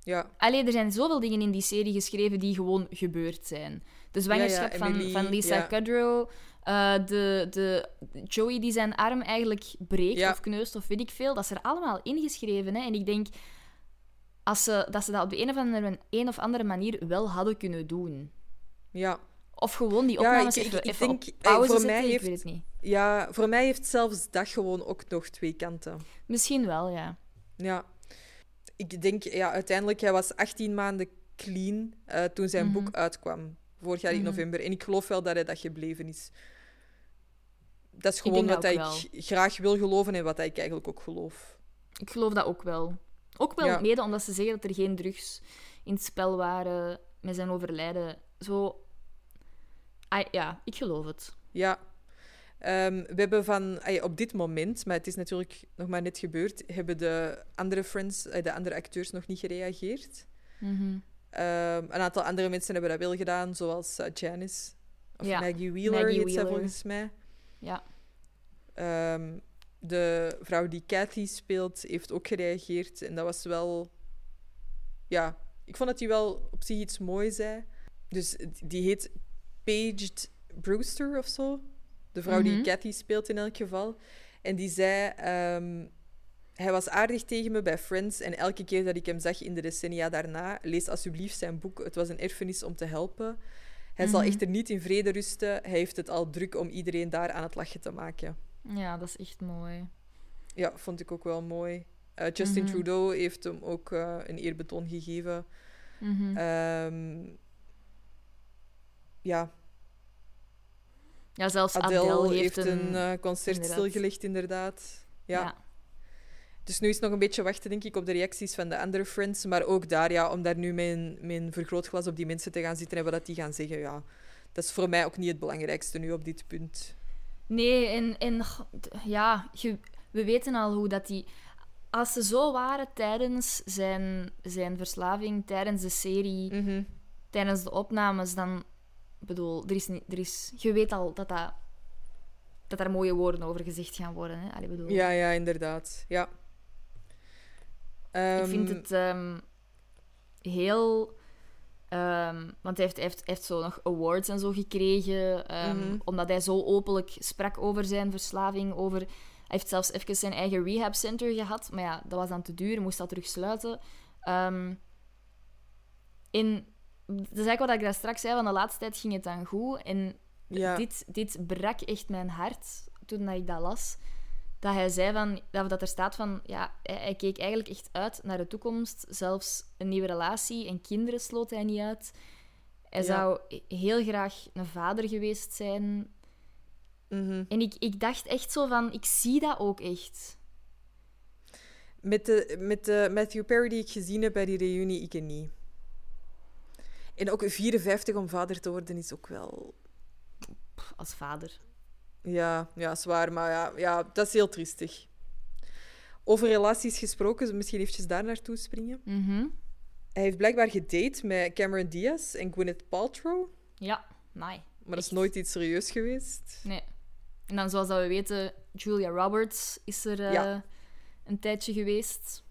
Ja, Allee, er zijn zoveel dingen in die serie geschreven die gewoon gebeurd zijn. De zwangerschap van, Emily, van Lisa ja. Kudrow, eh, de, de Joey die zijn arm eigenlijk breekt of kneust of weet ik veel. Dat is er allemaal ingeschreven. Hè? En ik denk als ze, dat ze dat op de een of, andere, een of andere manier wel hadden kunnen doen. ja. Of gewoon die Ja, opnames ik- even, ik- ik even denk, op pauze voor mij Ik heeft- weet het niet. ja, voor mij heeft zelfs dat gewoon ook nog twee kanten. Misschien wel, ja. Ja. Ik denk, ja, uiteindelijk, hij was 18 maanden clean eh, toen zijn boek uitkwam. Vorig jaar in Mhm. november. En ik geloof wel dat hij dat gebleven is. Dat is gewoon wat ik graag wil geloven en wat ik eigenlijk ook geloof. Ik geloof dat ook wel. Ook wel Ja. mede omdat ze zeggen dat er geen drugs in het spel waren met zijn overlijden. Zo... Ah, ja, ik geloof het. Ja. Ehm, we hebben van, ay, op dit moment, maar het is natuurlijk nog maar net gebeurd, hebben de andere friends, de andere acteurs nog niet gereageerd. Mhm. Ehm, een aantal andere mensen hebben dat wel gedaan, zoals eh, Janice. Of Ja, Maggie Wheeler Maggie Wheeler. volgens mij. Ja. Ehm, de vrouw die Cathy speelt, heeft ook gereageerd. En dat was wel... Ja, ik vond dat hij wel op zich iets moois zei. Dus die heet Paged Brewster of zo. De vrouw die Mhm. Cathy speelt in elk geval. En die zei... ehm, hij was aardig tegen me bij Friends en elke keer dat ik hem zag in de decennia daarna, lees alsjeblieft zijn boek. Het was een erfenis om te helpen. Hij zal Mhm. echter niet in vrede rusten. Hij heeft het al druk om iedereen daar aan het lachen te maken. ja, dat is echt mooi. Ja, vond ik ook wel mooi. Eh, Justin Mhm. Trudeau heeft hem ook eh, een eerbetoon gegeven. Ehm, ja, ja, zelfs Adele, Adele, heeft heeft, een, eh, concert inderdaad. stilgelegd, inderdaad. Ja. ja. Dus nu is het nog een beetje wachten, denk ik, op de reacties van de andere friends. Maar ook daar, ja, om daar nu mijn, mijn vergrootglas op die mensen te gaan zitten en wat die gaan zeggen, ja. Dat is voor mij ook niet het belangrijkste nu op dit punt. Nee, en, en ja, je- we weten al hoe dat die... Als ze zo waren tijdens zijn, zijn verslaving, tijdens de serie, Mhm. tijdens de opnames, dan... Ik bedoel, er is er is, je weet al dat, dat, dat daar mooie woorden over gezegd gaan worden. Hè? Allee, bedoel, Ja, ja, inderdaad. Ja. Ik vind Ehm, het ehm, heel... ehm, want hij heeft, hij, heeft, heeft zo nog awards en zo gekregen. Mhm. Omdat hij zo openlijk sprak over zijn verslaving. Over, hij heeft zelfs even zijn eigen rehab center gehad. Maar ja, dat was dan te duur. Moest dat terug sluiten. Ehm, in, dat is eigenlijk wat ik daar straks zei. Van de laatste tijd ging het dan goed. En ja. dit, dit brak echt mijn hart toen dat ik dat las. Dat hij zei van, dat, dat er staat van, ja, hij, hij keek eigenlijk echt uit naar de toekomst. Zelfs een nieuwe relatie en kinderen sloot hij niet uit. Hij Ja. zou heel graag een vader geweest zijn. Mhm. En ik, ik dacht echt zo van, ik zie dat ook echt. Met de, met de Matthew Perry die ik gezien heb bij die reunie, ik niet. En ook 54 om vader te worden is ook wel... Als vader. Ja, ja, zwaar, maar ja, ja, dat is heel triestig. Over relaties gesproken, misschien eventjes daar naartoe springen. Mhm. Hij heeft blijkbaar gedate met Cameron Diaz en Gwyneth Paltrow, Ja, nee. maar dat is nooit iets serieus geweest. Nee. En dan, zoals dat we weten, Julia Roberts is er eh, een tijdje geweest.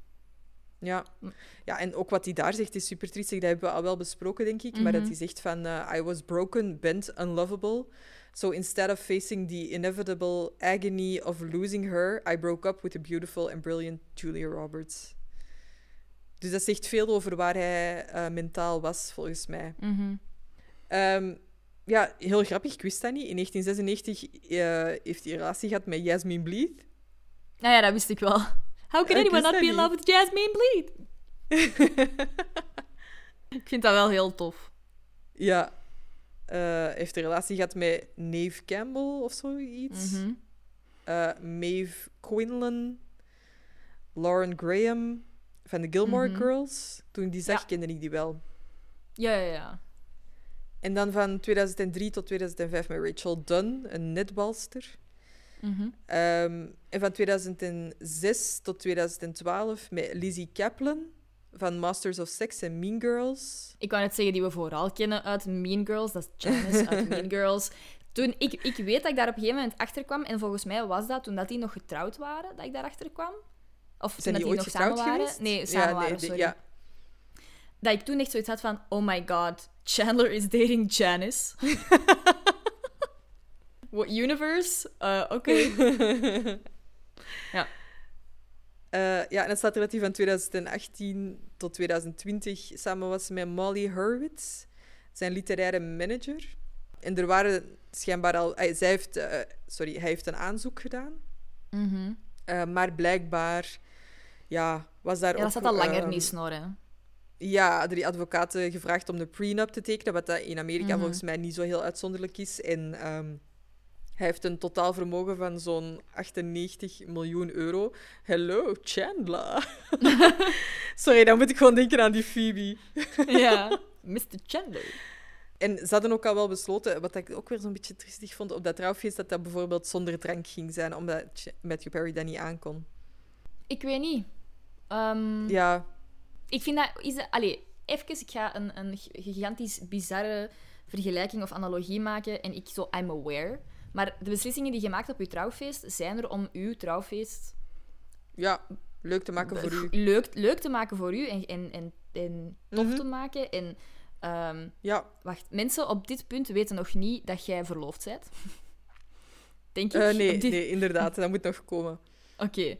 Ja. Hm. ja, en ook wat hij daar zegt is super triestig. Dat hebben we al wel besproken, denk ik. Maar dat Mhm. hij zegt van... eh, I was broken, bent, unlovable. So instead of facing the inevitable agony of losing her, I broke up with the beautiful and brilliant Julia Roberts. Dus dat zegt veel over waar hij eh, mentaal was, volgens mij. Mhm. Ehm, ja, heel grappig, ik wist dat niet. In 1996 eh, heeft hij relatie gehad met Jasmine Bleeth. Nou ja, dat wist ik wel. How can anyone not be in love with Jasmine Bleed? [LAUGHS] ik vind dat wel heel tof. Ja. Eh, heeft een relatie gehad met Neve Campbell of zoiets. Mhm. eh, Maeve Quinlan, Lauren Graham van de Gilmore Mhm. Girls. Toen ik die zag, Ja. kende ik die wel. Ja, ja, ja. En dan van 2003 tot 2005 met Rachel Dunn, een netbalster. Ehm, en van 2006 tot 2012 met Lizzie Kaplan van Masters of Sex en Mean Girls. Ik wou net zeggen die we vooral kennen uit Mean Girls. Dat is Janice uit [LAUGHS] Mean Girls. Toen, ik, ik weet dat ik daar op een gegeven moment achter kwam. En volgens mij was dat toen dat die nog getrouwd waren, dat ik daarachter kwam. Of toen Zijn dat die die ooit nog samen waren. geweest? Nee, samen ja, waren, sorry. Ja. Dat ik toen echt zoiets had van, oh my god, Chandler is dating Janice. [LAUGHS] What universe? Uh, Oké. [LAUGHS] ja. Eh, ja, en het staat er dat hij van 2018 tot 2020 samen was met Molly Hurwitz, zijn literaire manager. En er waren schijnbaar al... eh, zij heeft, eh, sorry, hij heeft een aanzoek gedaan. Eh, maar blijkbaar ja, was daar Ja, dat ook... zat al langer ehm, niet snoren. Ja, die advocaten gevraagd om de prenup te tekenen, wat dat in Amerika Mhm. volgens mij niet zo heel uitzonderlijk is. En ehm, hij heeft een totaal vermogen van zo'n 98 miljoen euro. Hello, Chandler. [LAUGHS] Sorry, dan moet ik gewoon denken aan die Phoebe. ja. [LAUGHS] Mr. Chandler. En ze hadden ook al wel besloten, wat ik ook weer zo'n beetje tristig vond op dat trouwfeest, dat dat bijvoorbeeld zonder drank ging zijn, omdat Matthew Perry dat niet aankon. Ik weet niet. Ehm, Ja, Ik vind dat... Is dat allee, even, ik ga een, een gigantisch bizarre vergelijking of analogie maken. En ik zo, I'm aware. Maar de beslissingen die je maakt op je trouwfeest, zijn er om uw trouwfeest ja, leuk te maken voor u. leuk, leuk te maken voor u en, en, en, en tof Mhm. te maken. En, ehm, Ja, wacht, mensen op dit punt weten nog niet dat jij verloofd bent. [LAUGHS] Denk ik. Eh, nee, Op dit- nee, inderdaad, dat moet nog komen. [LAUGHS] Oké.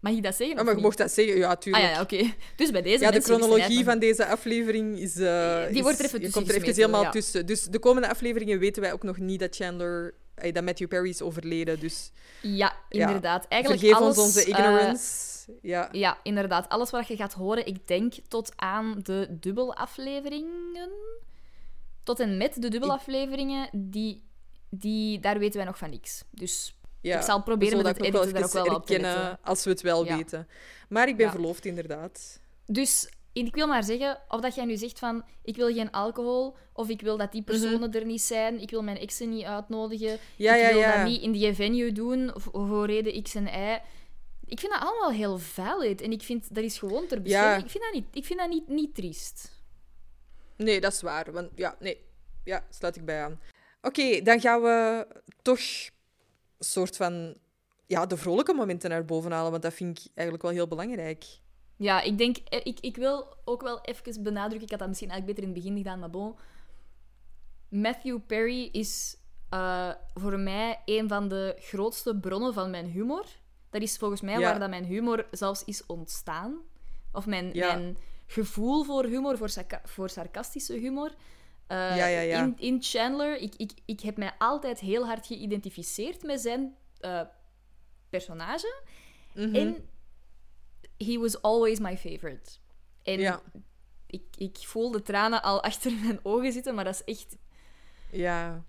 Mag ik dat zeggen? Ja, maar je mocht dat zeggen, ja, Ah tuurlijk. ja, ja, oké. Dus bij deze Ja, de chronologie van deze aflevering is... eh, Die wordt er even je tussen komt er even helemaal ja. tussen. Dus de komende afleveringen weten wij ook nog niet dat Chandler... eh, dat Matthew Perry is overleden, dus Ja, inderdaad. Eigenlijk vergeef alles, ons onze eh, ignorance. ja. ja, inderdaad. Alles wat je gaat horen, ik denk tot aan de dubbelafleveringen. Tot en met de dubbelafleveringen, die, die, daar weten wij nog van niks. Dus ja. ik zal proberen met dat het ook editen daar ook wel op te letten. als we het wel Ja. weten. Maar ik ben Ja. verloofd, inderdaad. Dus ik wil maar zeggen, of dat jij nu zegt van ik wil geen alcohol, of ik wil dat die personen er niet zijn, ik wil mijn exen niet uitnodigen, Mhm. Ik wil dat niet in die venue doen voor reden X en Y. Ik vind dat allemaal heel valid en ik vind dat is gewoon ter bescherming. Ik vind dat, niet, ik vind dat niet, niet triest. Nee, dat is waar. Want, ja, nee. Ja, sluit ik bij aan. Oké, dan gaan we toch soort van... Ja, de vrolijke momenten naar boven halen, want dat vind ik eigenlijk wel heel belangrijk. Ja, ik denk, eh, ik, ik wil ook wel even benadrukken, ik had dat misschien eigenlijk beter in het begin gedaan, maar bon. Matthew Perry is eh, voor mij een van de grootste bronnen van mijn humor. Dat is volgens mij Ja. waar dat mijn humor zelfs is ontstaan. Of mijn, Ja. mijn gevoel voor humor, voor, voor sarcastische humor. Eh, Ja, ja, ja. In, in Chandler, ik, ik, ik heb mij altijd heel hard geïdentificeerd met zijn eh, personage. Mhm. En he was always my favorite. En ik, ik voel de tranen al [LAUGHS] achter mijn ogen zitten, maar dat is echt... Ja.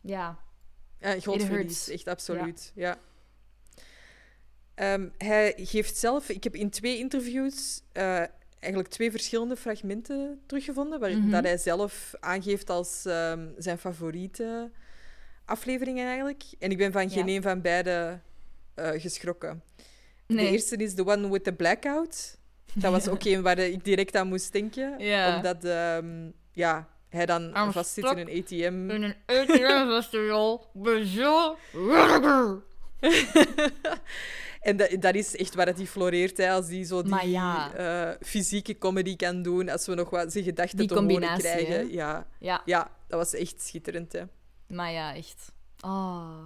Ja, Ja, groot echt absoluut. Ja. Ehm, hij geeft zelf... Ik heb in twee interviews eh, eigenlijk twee verschillende fragmenten teruggevonden, waarin Mhm. dat hij zelf aangeeft als ehm, zijn favoriete afleveringen eigenlijk. En ik ben van geen Ja. een van beide eh, geschrokken. nee. De eerste is The One with the Blackout. Dat was [LAUGHS] ook een waar ik direct aan moest denken. Omdat ehm, ja, hij dan I'm vastzit in een ATM. In een ATM-festival. [LAUGHS] [LAUGHS] En dat, dat is echt waar het die floreert, hè, als die zo die ja. eh, fysieke comedy kan doen, als we nog wat zijn gedachten Die te horen krijgen. Ja, Ja, ja, dat was echt schitterend. Hè. maar ja, echt. Oh.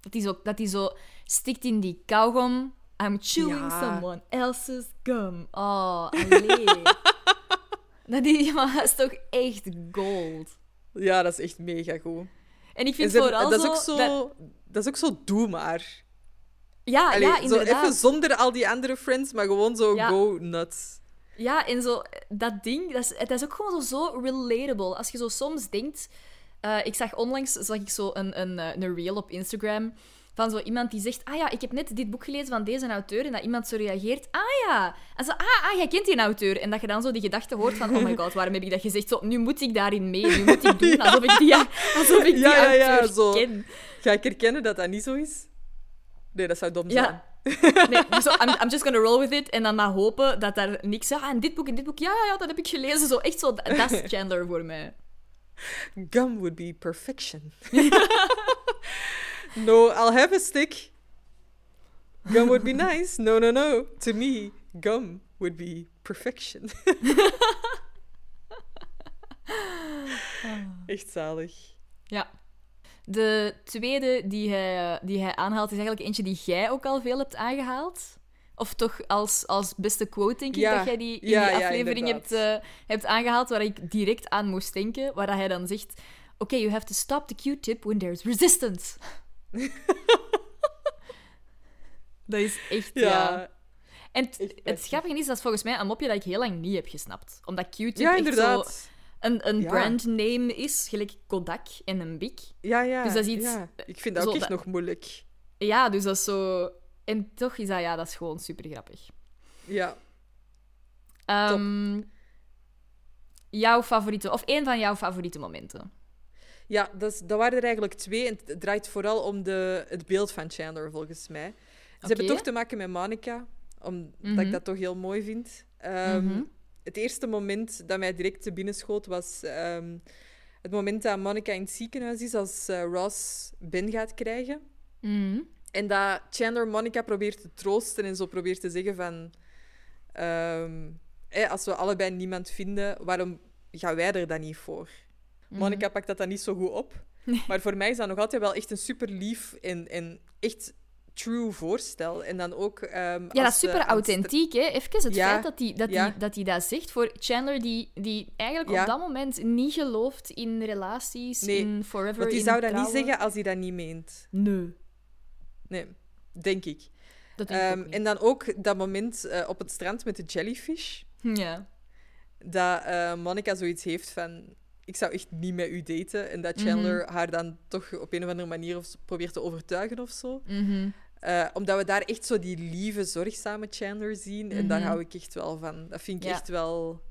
Dat hij zo, dat die zo stikt in die kauwgom. I'm chewing Ja. someone else's gum. Oh, allee. [LAUGHS] dat, die, maar dat is toch echt gold. Ja, dat is echt mega goed. En ik En vind ze- vooral dat, is ook zo dat- dat... is ook zo doe maar. Ja, Allee, ja, zo even zonder al die andere friends, maar gewoon zo Ja. go nuts. Ja, en zo, dat ding, dat is, het is ook gewoon zo, zo relatable. Als je zo soms denkt Eh, ik zag onlangs zag ik zo een, een, eh, een reel op Instagram van zo iemand die zegt: Ah ja, ik heb net dit boek gelezen van deze auteur. En dat iemand zo reageert: Ah ja. En zo: Ah, ah jij kent die auteur. En dat je dan zo die gedachte hoort van: Oh my god, waarom heb ik dat gezegd? Zo, nu moet ik daarin mee. Nu moet ik doen [LAUGHS] alsof ik die, alsof ik die Ja, ja, ja, auteur zo. ken. Ga ik erkennen dat dat niet zo is? Nee, dat zou dom zijn. Ja. Nee, dus zo, I'm, I'm just gonna roll with it. En dan maar hopen dat daar niks... Ah, en dit boek en dit boek. Ja, ja, ja, dat heb ik gelezen. Zo, echt zo, dat is [LAUGHS] Chandler voor mij. Gum would be perfection. [LAUGHS] [LAUGHS] no, I'll have a stick. Gum would be nice. No, no, no. To me, gum would be perfection. Echt zalig. Ja. De tweede die hij, die hij aanhaalt is eigenlijk eentje die jij ook al veel hebt aangehaald. Of toch als, als beste quote, denk ik, Ja. dat jij die in Ja, die ja, aflevering hebt, inderdaad. eh, hebt aangehaald, waar ik direct aan moest denken. Waar hij dan zegt... Oké, you have to stop the Q-tip when there's resistance. [LAUGHS] dat is echt, ja... En het, Echt het grappige is, dat is volgens mij een mopje dat ik heel lang niet heb gesnapt. Omdat Q-tip ja echt zo inderdaad. Een, een Ja. brandname is, gelijk Kodak en een Bic. Ja, ja. Dus dat is iets- ja. Ik vind dat ook echt dat- nog moeilijk. Ja, dus dat is zo... En toch is dat, ja, dat is gewoon super grappig. Ja. Ehm, jouw favoriete, of één van jouw favoriete momenten. Ja, dat, is- dat waren er eigenlijk twee. En het draait vooral om de, het beeld van Chandler, volgens mij. Ze hebben toch te maken met Monica, omdat Mhm. ik dat toch heel mooi vind. Mhm. Het eerste moment dat mij direct te binnen schoot was ehm, het moment dat Monica in het ziekenhuis is als eh, Ross Ben gaat krijgen. Mhm. En dat Chandler Monica probeert te troosten en zo probeert te zeggen van... ehm, als we allebei niemand vinden, waarom gaan wij er dan niet voor? Mhm. Monica pakt dat dan niet zo goed op. [LAUGHS] Maar voor mij is dat nog altijd wel echt een super lief en, en echt true voorstel. En dan ook... ehm, Ja, dat is super authentiek, hè. Even het Ja, feit dat hij dat, ja. die, dat, die dat zegt voor Chandler, die, die eigenlijk Ja. op dat moment niet gelooft in relaties, Nee, in forever, Want die zou dat niet zeggen als hij dat niet meent. Nee, Nee, denk ik. dat denk ik Ehm, en dan ook dat moment eh, op het strand met de jellyfish. Ja. Dat eh Monica zoiets heeft van... Ik zou echt niet met u daten. En dat Mhm. Chandler haar dan toch op een of andere manier of, probeert te overtuigen of zo. Mhm. Eh, omdat we daar echt zo die lieve, zorgzame Chandler zien. En daar Mhm. hou ik echt wel van. Dat vind ik Ja. echt wel...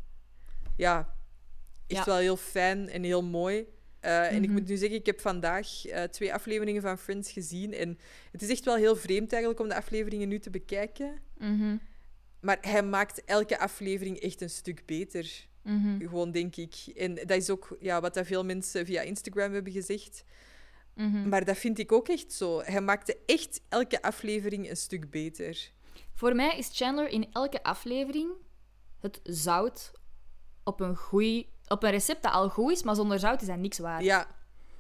Ja, echt Ja. wel heel fijn en heel mooi. Eh, En ik moet nu zeggen, ik heb vandaag eh, twee afleveringen van Friends gezien. En het is echt wel heel vreemd eigenlijk om de afleveringen nu te bekijken. Maar hij maakt elke aflevering echt een stuk beter. Mhm. Gewoon, denk ik. En dat is ook ja, wat dat veel mensen via Instagram hebben gezegd. Mhm. Maar dat vind ik ook echt zo. Hij maakte echt elke aflevering een stuk beter. Voor mij is Chandler in elke aflevering het zout op een, goeie, op een recept dat al goed is, maar zonder zout is dat niks waard. Ja.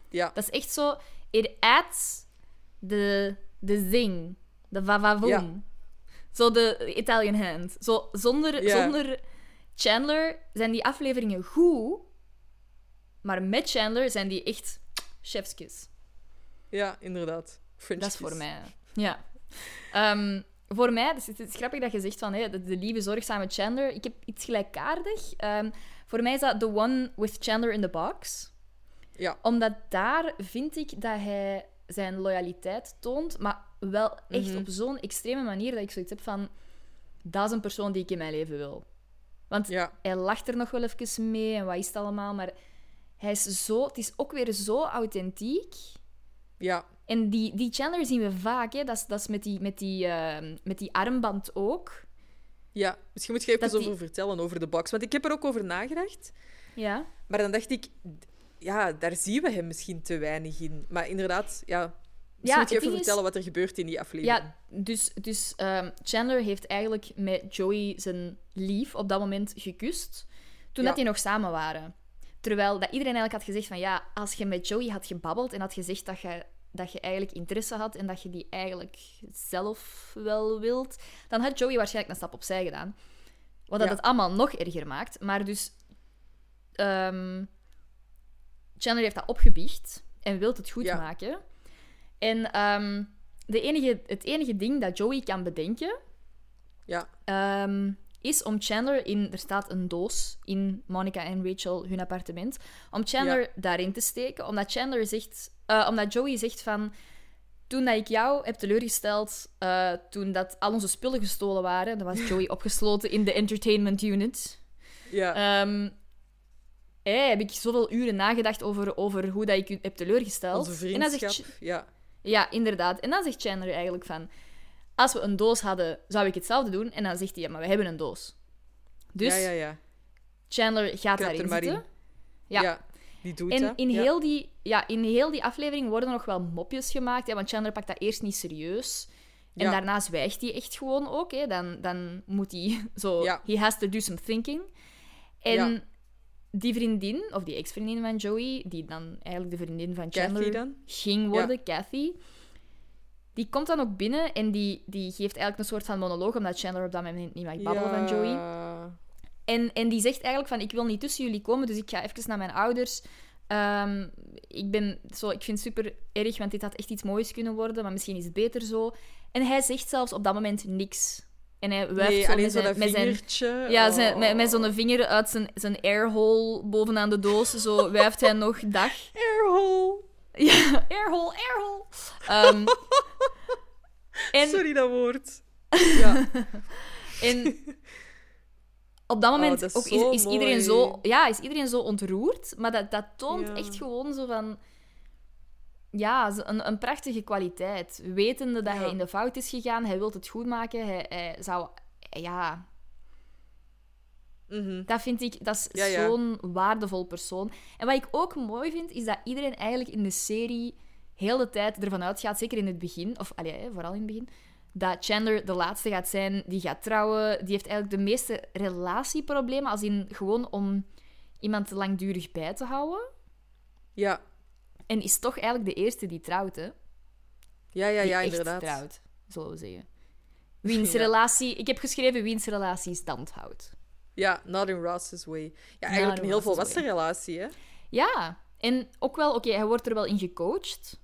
Ja. Dat is echt zo... It adds the, the thing. De vavavoom. Ja. Zo de Italian hand. Zo, zonder, Ja. zonder Chandler zijn die afleveringen goed, maar met Chandler zijn die echt chefskis. Ja, inderdaad. French Dat is voor mij. Ja. Ehm, voor mij, dus het is grappig dat je zegt van de, de lieve, zorgzame Chandler. Ik heb iets gelijkaardig. Ehm, voor mij is dat The One with Chandler in the Box. Ja. Omdat daar vind ik dat hij zijn loyaliteit toont, maar wel echt Mhm. op zo'n extreme manier dat ik zoiets heb van... Dat is een persoon die ik in mijn leven wil. Want Ja. hij lacht er nog wel even mee en wat is het allemaal, maar hij is zo... Het is ook weer zo authentiek. Ja. En die, die Chandler zien we vaak, hè. Dat, is, dat is met die, met, die, ehm, met die armband ook. Ja. Misschien moet je even die- over vertellen, over de box. Want ik heb er ook over nagedacht. Ja. Maar dan dacht ik... Ja, daar zien we hem misschien te weinig in. Maar inderdaad, ja... Misschien moet je even is- vertellen wat er gebeurt in die aflevering. Ja, dus, dus ehm, Chandler heeft eigenlijk met Joey zijn lief op dat moment gekust. Toen Ja. dat die nog samen waren. Terwijl dat iedereen eigenlijk had gezegd van ja, als je met Joey had gebabbeld en had gezegd dat je, dat je eigenlijk interesse had en dat je die eigenlijk zelf wel wilt, dan had Joey waarschijnlijk een stap opzij gedaan. Wat dat Ja. het allemaal nog erger maakt. Maar dus... ehm, Chandler heeft dat opgebiecht en wil het goed Ja. maken. En ehm, de enige, het enige ding dat Joey kan bedenken, Ja. ehm, is om Chandler in... Er staat een doos in Monica en Rachel hun appartement. Om Chandler Ja. daarin te steken. Omdat Chandler zegt... eh, omdat Joey zegt van... Toen dat ik jou heb teleurgesteld, eh, toen dat al onze spullen gestolen waren, dan was Joey [LAUGHS] opgesloten in de entertainment unit. Ja. Ehm, eh, heb ik zoveel uren nagedacht over, over hoe dat ik u heb teleurgesteld. Onze En dan vriendschap. zegt, Ja. Ja, inderdaad. En dan zegt Chandler eigenlijk van... Als we een doos hadden, zou ik hetzelfde doen. En dan zegt hij, ja, maar we hebben een doos. Dus ja, ja, ja. Chandler gaat daarin zitten. in. Ja. Ja. Die doet En dat. in, ja. heel die, ja, in heel die aflevering worden er nog wel mopjes gemaakt. Ja, want Chandler pakt dat eerst niet serieus. En Ja. daarna zwijgt hij echt gewoon ook. Hè. Dan, dan moet hij [LAUGHS] zo... He has to do some thinking. En Ja. Die vriendin, of die ex-vriendin van Joey, die dan eigenlijk de vriendin van Chandler ging worden, Kathy... Die komt dan ook binnen en die, die geeft eigenlijk een soort van monoloog, omdat Chandler op dat moment niet mag babbelen van Joey. En, en die zegt eigenlijk van, ik wil niet tussen jullie komen, dus ik ga even naar mijn ouders. Ehm, ik, ben zo, ik vind het super erg, want dit had echt iets moois kunnen worden, maar misschien is het beter zo. En hij zegt zelfs op dat moment niks. En hij wuift Nee, zo met zo'n zijn, met zijn, vingertje. ja, zijn, Oh. met, met zo'n vinger uit zijn, zijn airhole bovenaan de doos. Zo wuift hij nog dag. Airhole. Ja, airhole, airhole. Ehm, en, Sorry, dat woord. [LAUGHS] Ja. En op dat moment Oh, dat is ook is, is iedereen zo, ja, is iedereen zo ontroerd. Maar dat, dat toont Ja. echt gewoon zo van... Ja, een, een prachtige kwaliteit. Wetende dat Ja. hij in de fout is gegaan, hij wil het goed maken. Hij, hij zou... Ja, Mhm. dat vind ik... Dat is Ja, ja. zo'n waardevol persoon. En wat ik ook mooi vind, is dat iedereen eigenlijk in de serie heel de tijd ervan uitgaat, zeker in het begin, of allee, vooral in het begin, dat Chandler de laatste gaat zijn die gaat trouwen. Die heeft eigenlijk de meeste relatieproblemen, als in gewoon om iemand langdurig bij te houden. Ja. En is toch eigenlijk de eerste die trouwt, hè? Ja, ja, Die ja, echt inderdaad. trouwt, zullen we zeggen. Wiens [LAUGHS] Ja. relatie... Ik heb geschreven wiens relatie stand houdt. Ja, not in Ross's way. Ja, eigenlijk een heel volwassen way. relatie, hè? Ja, en ook wel... Oké, hij wordt er wel in gecoacht,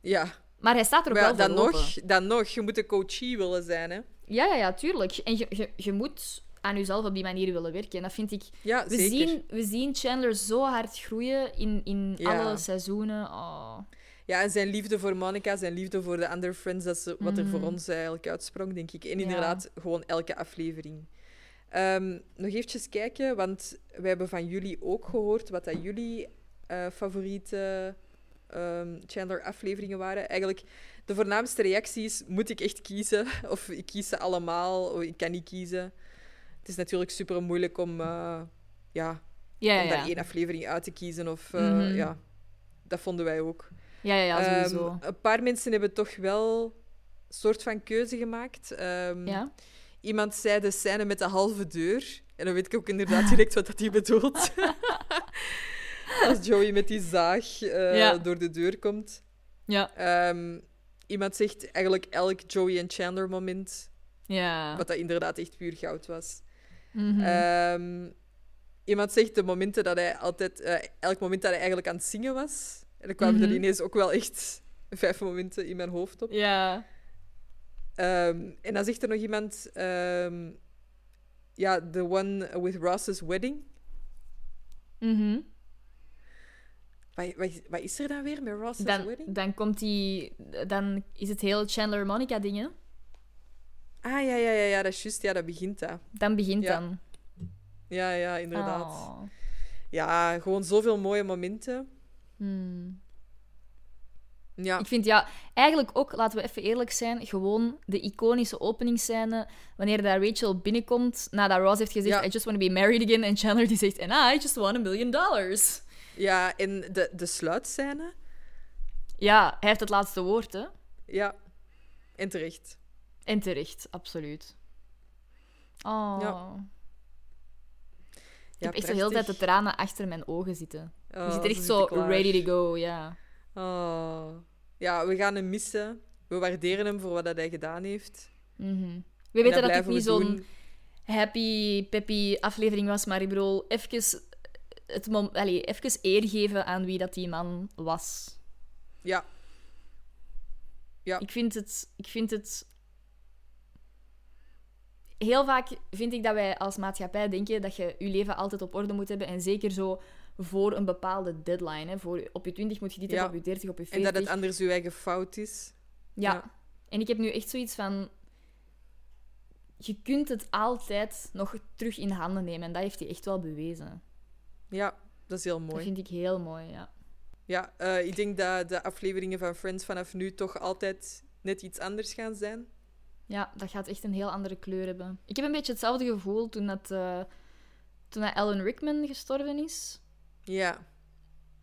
Ja. maar hij staat er Maar wel dan nog, dan nog, je moet een coachie willen zijn, hè? Ja, ja, ja, tuurlijk. En je, je, je moet aan jezelf op die manier willen werken. En dat vind ik... Ja, We zeker. zien, we zien Chandler zo hard groeien in, in Ja. alle seizoenen. Oh. Ja, en zijn liefde voor Monica, zijn liefde voor de andere friends, dat is wat er voor Mhm. ons eigenlijk uitsprong, denk ik. En Ja. inderdaad, gewoon elke aflevering. Ehm, nog eventjes kijken, want we hebben van jullie ook gehoord wat dat jullie eh, favoriete ehm, Chandler-afleveringen waren. Eigenlijk, de voornaamste reacties moet ik echt kiezen. [LAUGHS] Of ik kies ze allemaal, of ik kan niet kiezen. Het is natuurlijk super moeilijk om, eh, ja, Ja, om daar één aflevering uit te kiezen. Of, eh, Mhm. ja, dat vonden wij ook. Ja, ja, ja, sowieso. Ehm, een paar mensen hebben toch wel een soort van keuze gemaakt. Ehm, ja? Iemand zei de scène met de halve deur. En dan weet ik ook inderdaad direct wat dat hij bedoelt. [LAUGHS] Als Joey met die zaag eh, Ja. door de deur komt. Ja. Ehm, iemand zegt eigenlijk elk Joey en Chandler moment. Ja. Wat dat inderdaad echt puur goud was. Mhm. Ehm, iemand zegt de momenten dat hij altijd... eh, elk moment dat hij eigenlijk aan het zingen was. En dan kwamen Mhm. er ineens ook wel echt [LAUGHS] vijf momenten in mijn hoofd op. ja. Ehm, en dan zegt er nog iemand... ehm, ja, the one with Ross's wedding. Mhm. Wat, wat, wat is er dan weer met Ross's Dan, wedding? dan komt die... Dan is het heel Chandler-Monica-ding, hè? Ah, ja, ja, ja, ja, dat is juist. Ja, dat begint dat. Dan begint Ja, dan. Ja, ja, inderdaad. Oh. Ja, gewoon zoveel mooie momenten. Hmm. Ja, Ik vind ja, eigenlijk ook, laten we even eerlijk zijn, gewoon de iconische openingsscène. Wanneer daar Rachel binnenkomt nadat Ross heeft gezegd: Ja. I just want to be married again. En Chandler die zegt: And I just want a million dollars. ja en de, de sluitscène. Ja, hij heeft het laatste woord, hè? Ja, en terecht. En terecht, absoluut. Oh. Ja. Ik heb echt de hele tijd de tranen achter mijn ogen zitten. Oh, Je zit er echt zo ready to go, ja. Oh. Ja, we gaan hem missen. We waarderen hem voor wat dat hij gedaan heeft. Mhm. We En weten dat het niet zo'n happy, peppy aflevering was, maar ik bedoel, even, het Allee, even eer geven aan wie dat die man was. Ja. Ja. Ik vind het... Ik vind het heel vaak vind ik dat wij als maatschappij denken dat je je leven altijd op orde moet hebben. En zeker zo voor een bepaalde deadline. Hè. Voor, op je 20 moet je dit Ja. hebben, op je 30, op je En 40. dat het anders uw eigen fout is. Ja. Ja. En ik heb nu echt zoiets van... Je kunt het altijd nog terug in handen nemen. En dat heeft hij echt wel bewezen. Ja, dat is heel Dat mooi. vind ik heel mooi, ja. Ja, eh, ik denk dat de afleveringen van Friends vanaf nu toch altijd net iets anders gaan zijn. Ja, dat gaat echt een heel andere kleur hebben. Ik heb een beetje hetzelfde gevoel toen, dat, eh, toen dat Alan Rickman gestorven is. Ja,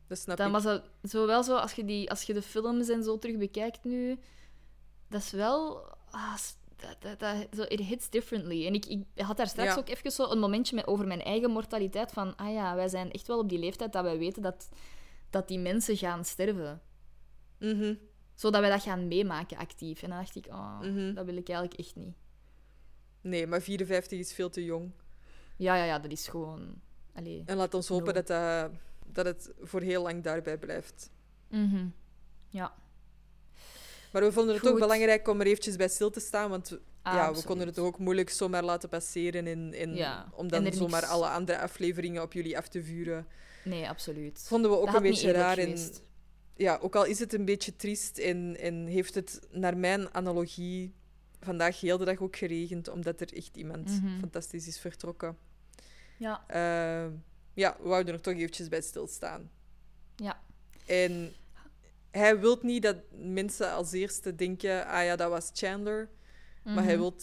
dat snap Dan ik. was dat zo wel zo, als je, die, als je de films en zo terug bekijkt nu, dat is wel... ah, dat, dat, dat, zo, it hits differently. En ik, ik had daar straks Ja. ook even zo een momentje met, over mijn eigen mortaliteit. Van, ah ja, wij zijn echt wel op die leeftijd dat wij weten dat, dat die mensen gaan sterven. Mhm, Zodat wij dat gaan meemaken actief. En dan dacht ik, oh, Mhm. dat wil ik eigenlijk echt niet. Nee, maar 54 is veel te jong. Ja, ja, ja, dat is gewoon... Allee. En laat ons hopen dat, dat, dat het voor heel lang daarbij blijft. Mhm. Ja, Maar we vonden het Goed. belangrijk om er eventjes bij stil te staan, want we- ja, we absoluut. konden het ook moeilijk zomaar laten passeren en, en Ja, om dan zomaar niks- alle andere afleveringen op jullie af te vuren. Nee, absoluut. Vonden we ook Dat een beetje raar. En, geweest. Ja, ook al is het een beetje triest en, en heeft het naar mijn analogie vandaag heel de dag ook geregend, omdat er echt iemand Mhm. fantastisch is vertrokken. Ja, Eh, ja, we wouden er toch eventjes bij stilstaan. ja. En hij wil niet dat mensen als eerste denken, ah ja, dat was Chandler. Maar hij Mhm. wil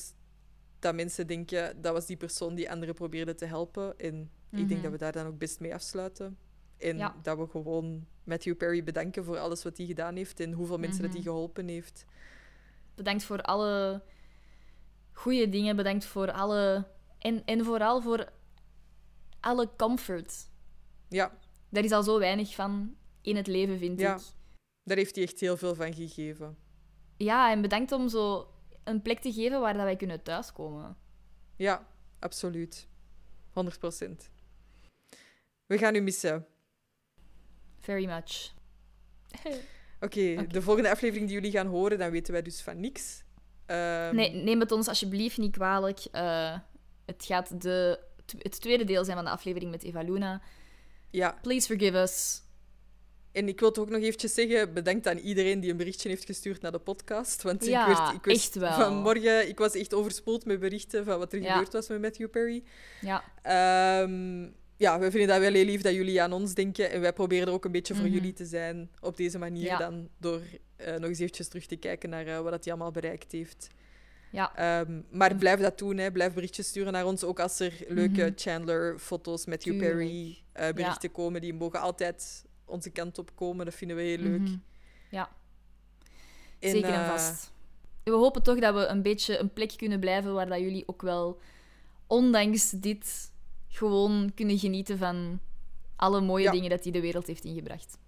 dat mensen denken, dat was die persoon die anderen probeerde te helpen. En ik Mhm. denk dat we daar dan ook best mee afsluiten. En Ja. dat we gewoon Matthew Perry bedanken voor alles wat hij gedaan heeft en hoeveel mensen dat hij Mhm. geholpen heeft. Bedankt voor alle goede dingen. Bedankt voor alle... En, en vooral voor alle comfort. Ja, Daar is al zo weinig van in het leven, vind Ja. ik. daar heeft hij echt heel veel van gegeven. Ja, en bedankt om zo een plek te geven waar dat wij kunnen thuiskomen. Ja, absoluut. 100% We gaan u missen. Very much. Oké, de volgende aflevering die jullie gaan horen, dan weten wij dus van niks. Ehm, Nee, neem het ons alsjeblieft niet kwalijk. Eh, het gaat de, het tweede deel zijn van de aflevering met Eva Luna. Ja, Please forgive us. en ik wil het ook nog eventjes zeggen, bedankt aan iedereen die een berichtje heeft gestuurd naar de podcast. Want Ja, ik werd, ik werd echt wel. vanmorgen, ik was echt overspoeld met berichten van wat er Ja. gebeurd was met Matthew Perry. Ja, Ehm, ja, we vinden dat wel heel lief dat jullie aan ons denken. En wij proberen er ook een beetje voor Mhm. jullie te zijn op deze manier Ja. dan. Door eh, nog eens eventjes terug te kijken naar eh, wat dat hij allemaal bereikt heeft. ja. Ehm, maar blijf dat doen, hè. blijf berichtjes sturen naar ons. Ook als er leuke Mhm. Chandler-foto's, Matthew. Perry eh, berichten komen. Die mogen altijd onze kant op komen. Dat vinden we heel leuk. Mhm. Ja, En, zeker en vast. We hopen toch dat we een beetje een plek kunnen blijven waar dat jullie ook wel, ondanks dit, gewoon kunnen genieten van alle mooie Ja. dingen dat hij de wereld heeft ingebracht.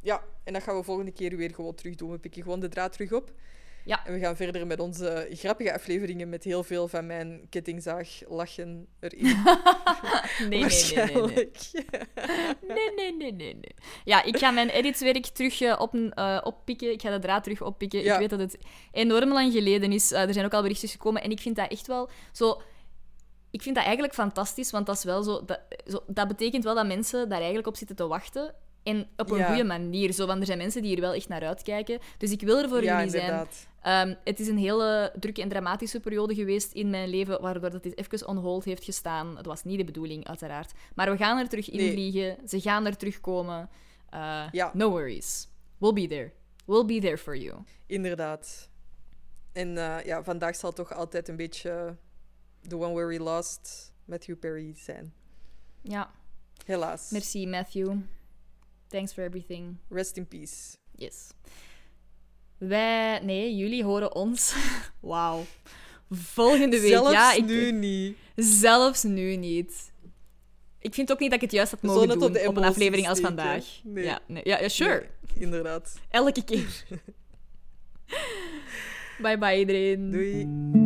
Ja, en dat gaan we volgende keer weer gewoon terug doen. We pikken gewoon de draad terug op. Ja. En we gaan verder met onze grappige afleveringen met heel veel van mijn kettingzaag lachen erin. [LAUGHS] Nee, nee, nee, nee, nee. Waarschijnlijk. [LAUGHS] Nee, nee, nee, nee. Ja, ik ga mijn editswerk terug eh, op, eh, oppikken. Ik ga de draad terug oppikken. Ja. Ik weet dat het enorm lang geleden is. Eh, er zijn ook al berichtjes gekomen. En ik vind dat echt wel zo... Ik vind dat eigenlijk fantastisch, want dat is wel zo... Dat, zo, dat betekent wel dat mensen daar eigenlijk op zitten te wachten. En op een Ja. goede manier. Zo, want er zijn mensen die hier wel echt naar uitkijken. Dus ik wil er voor ja, jullie zijn. Ehm, het is een hele drukke en dramatische periode geweest in mijn leven, waardoor dat dit even on hold heeft gestaan. Het was niet de bedoeling, uiteraard. Maar we gaan er terug in Nee. vliegen. Ze gaan er terugkomen. Ja. No worries. We'll be there. We'll be there for you. Inderdaad. En eh, ja, vandaag zal toch altijd een beetje The One Where We Lost Matthew Perry zijn. Ja, Helaas. merci Matthew. Thanks for everything. Rest in peace. Yes. Wij, nee, jullie horen ons. [LAUGHS] Wauw. Volgende week. Zelfs ja, ik, nu niet. Zelfs nu niet. Ik vind ook niet dat ik het juist had mogen doen op op, een aflevering als steken. vandaag. Nee. Ja, nee, ja, ja, sure. Nee, inderdaad. Elke keer. [LAUGHS] bye bye iedereen. Doei.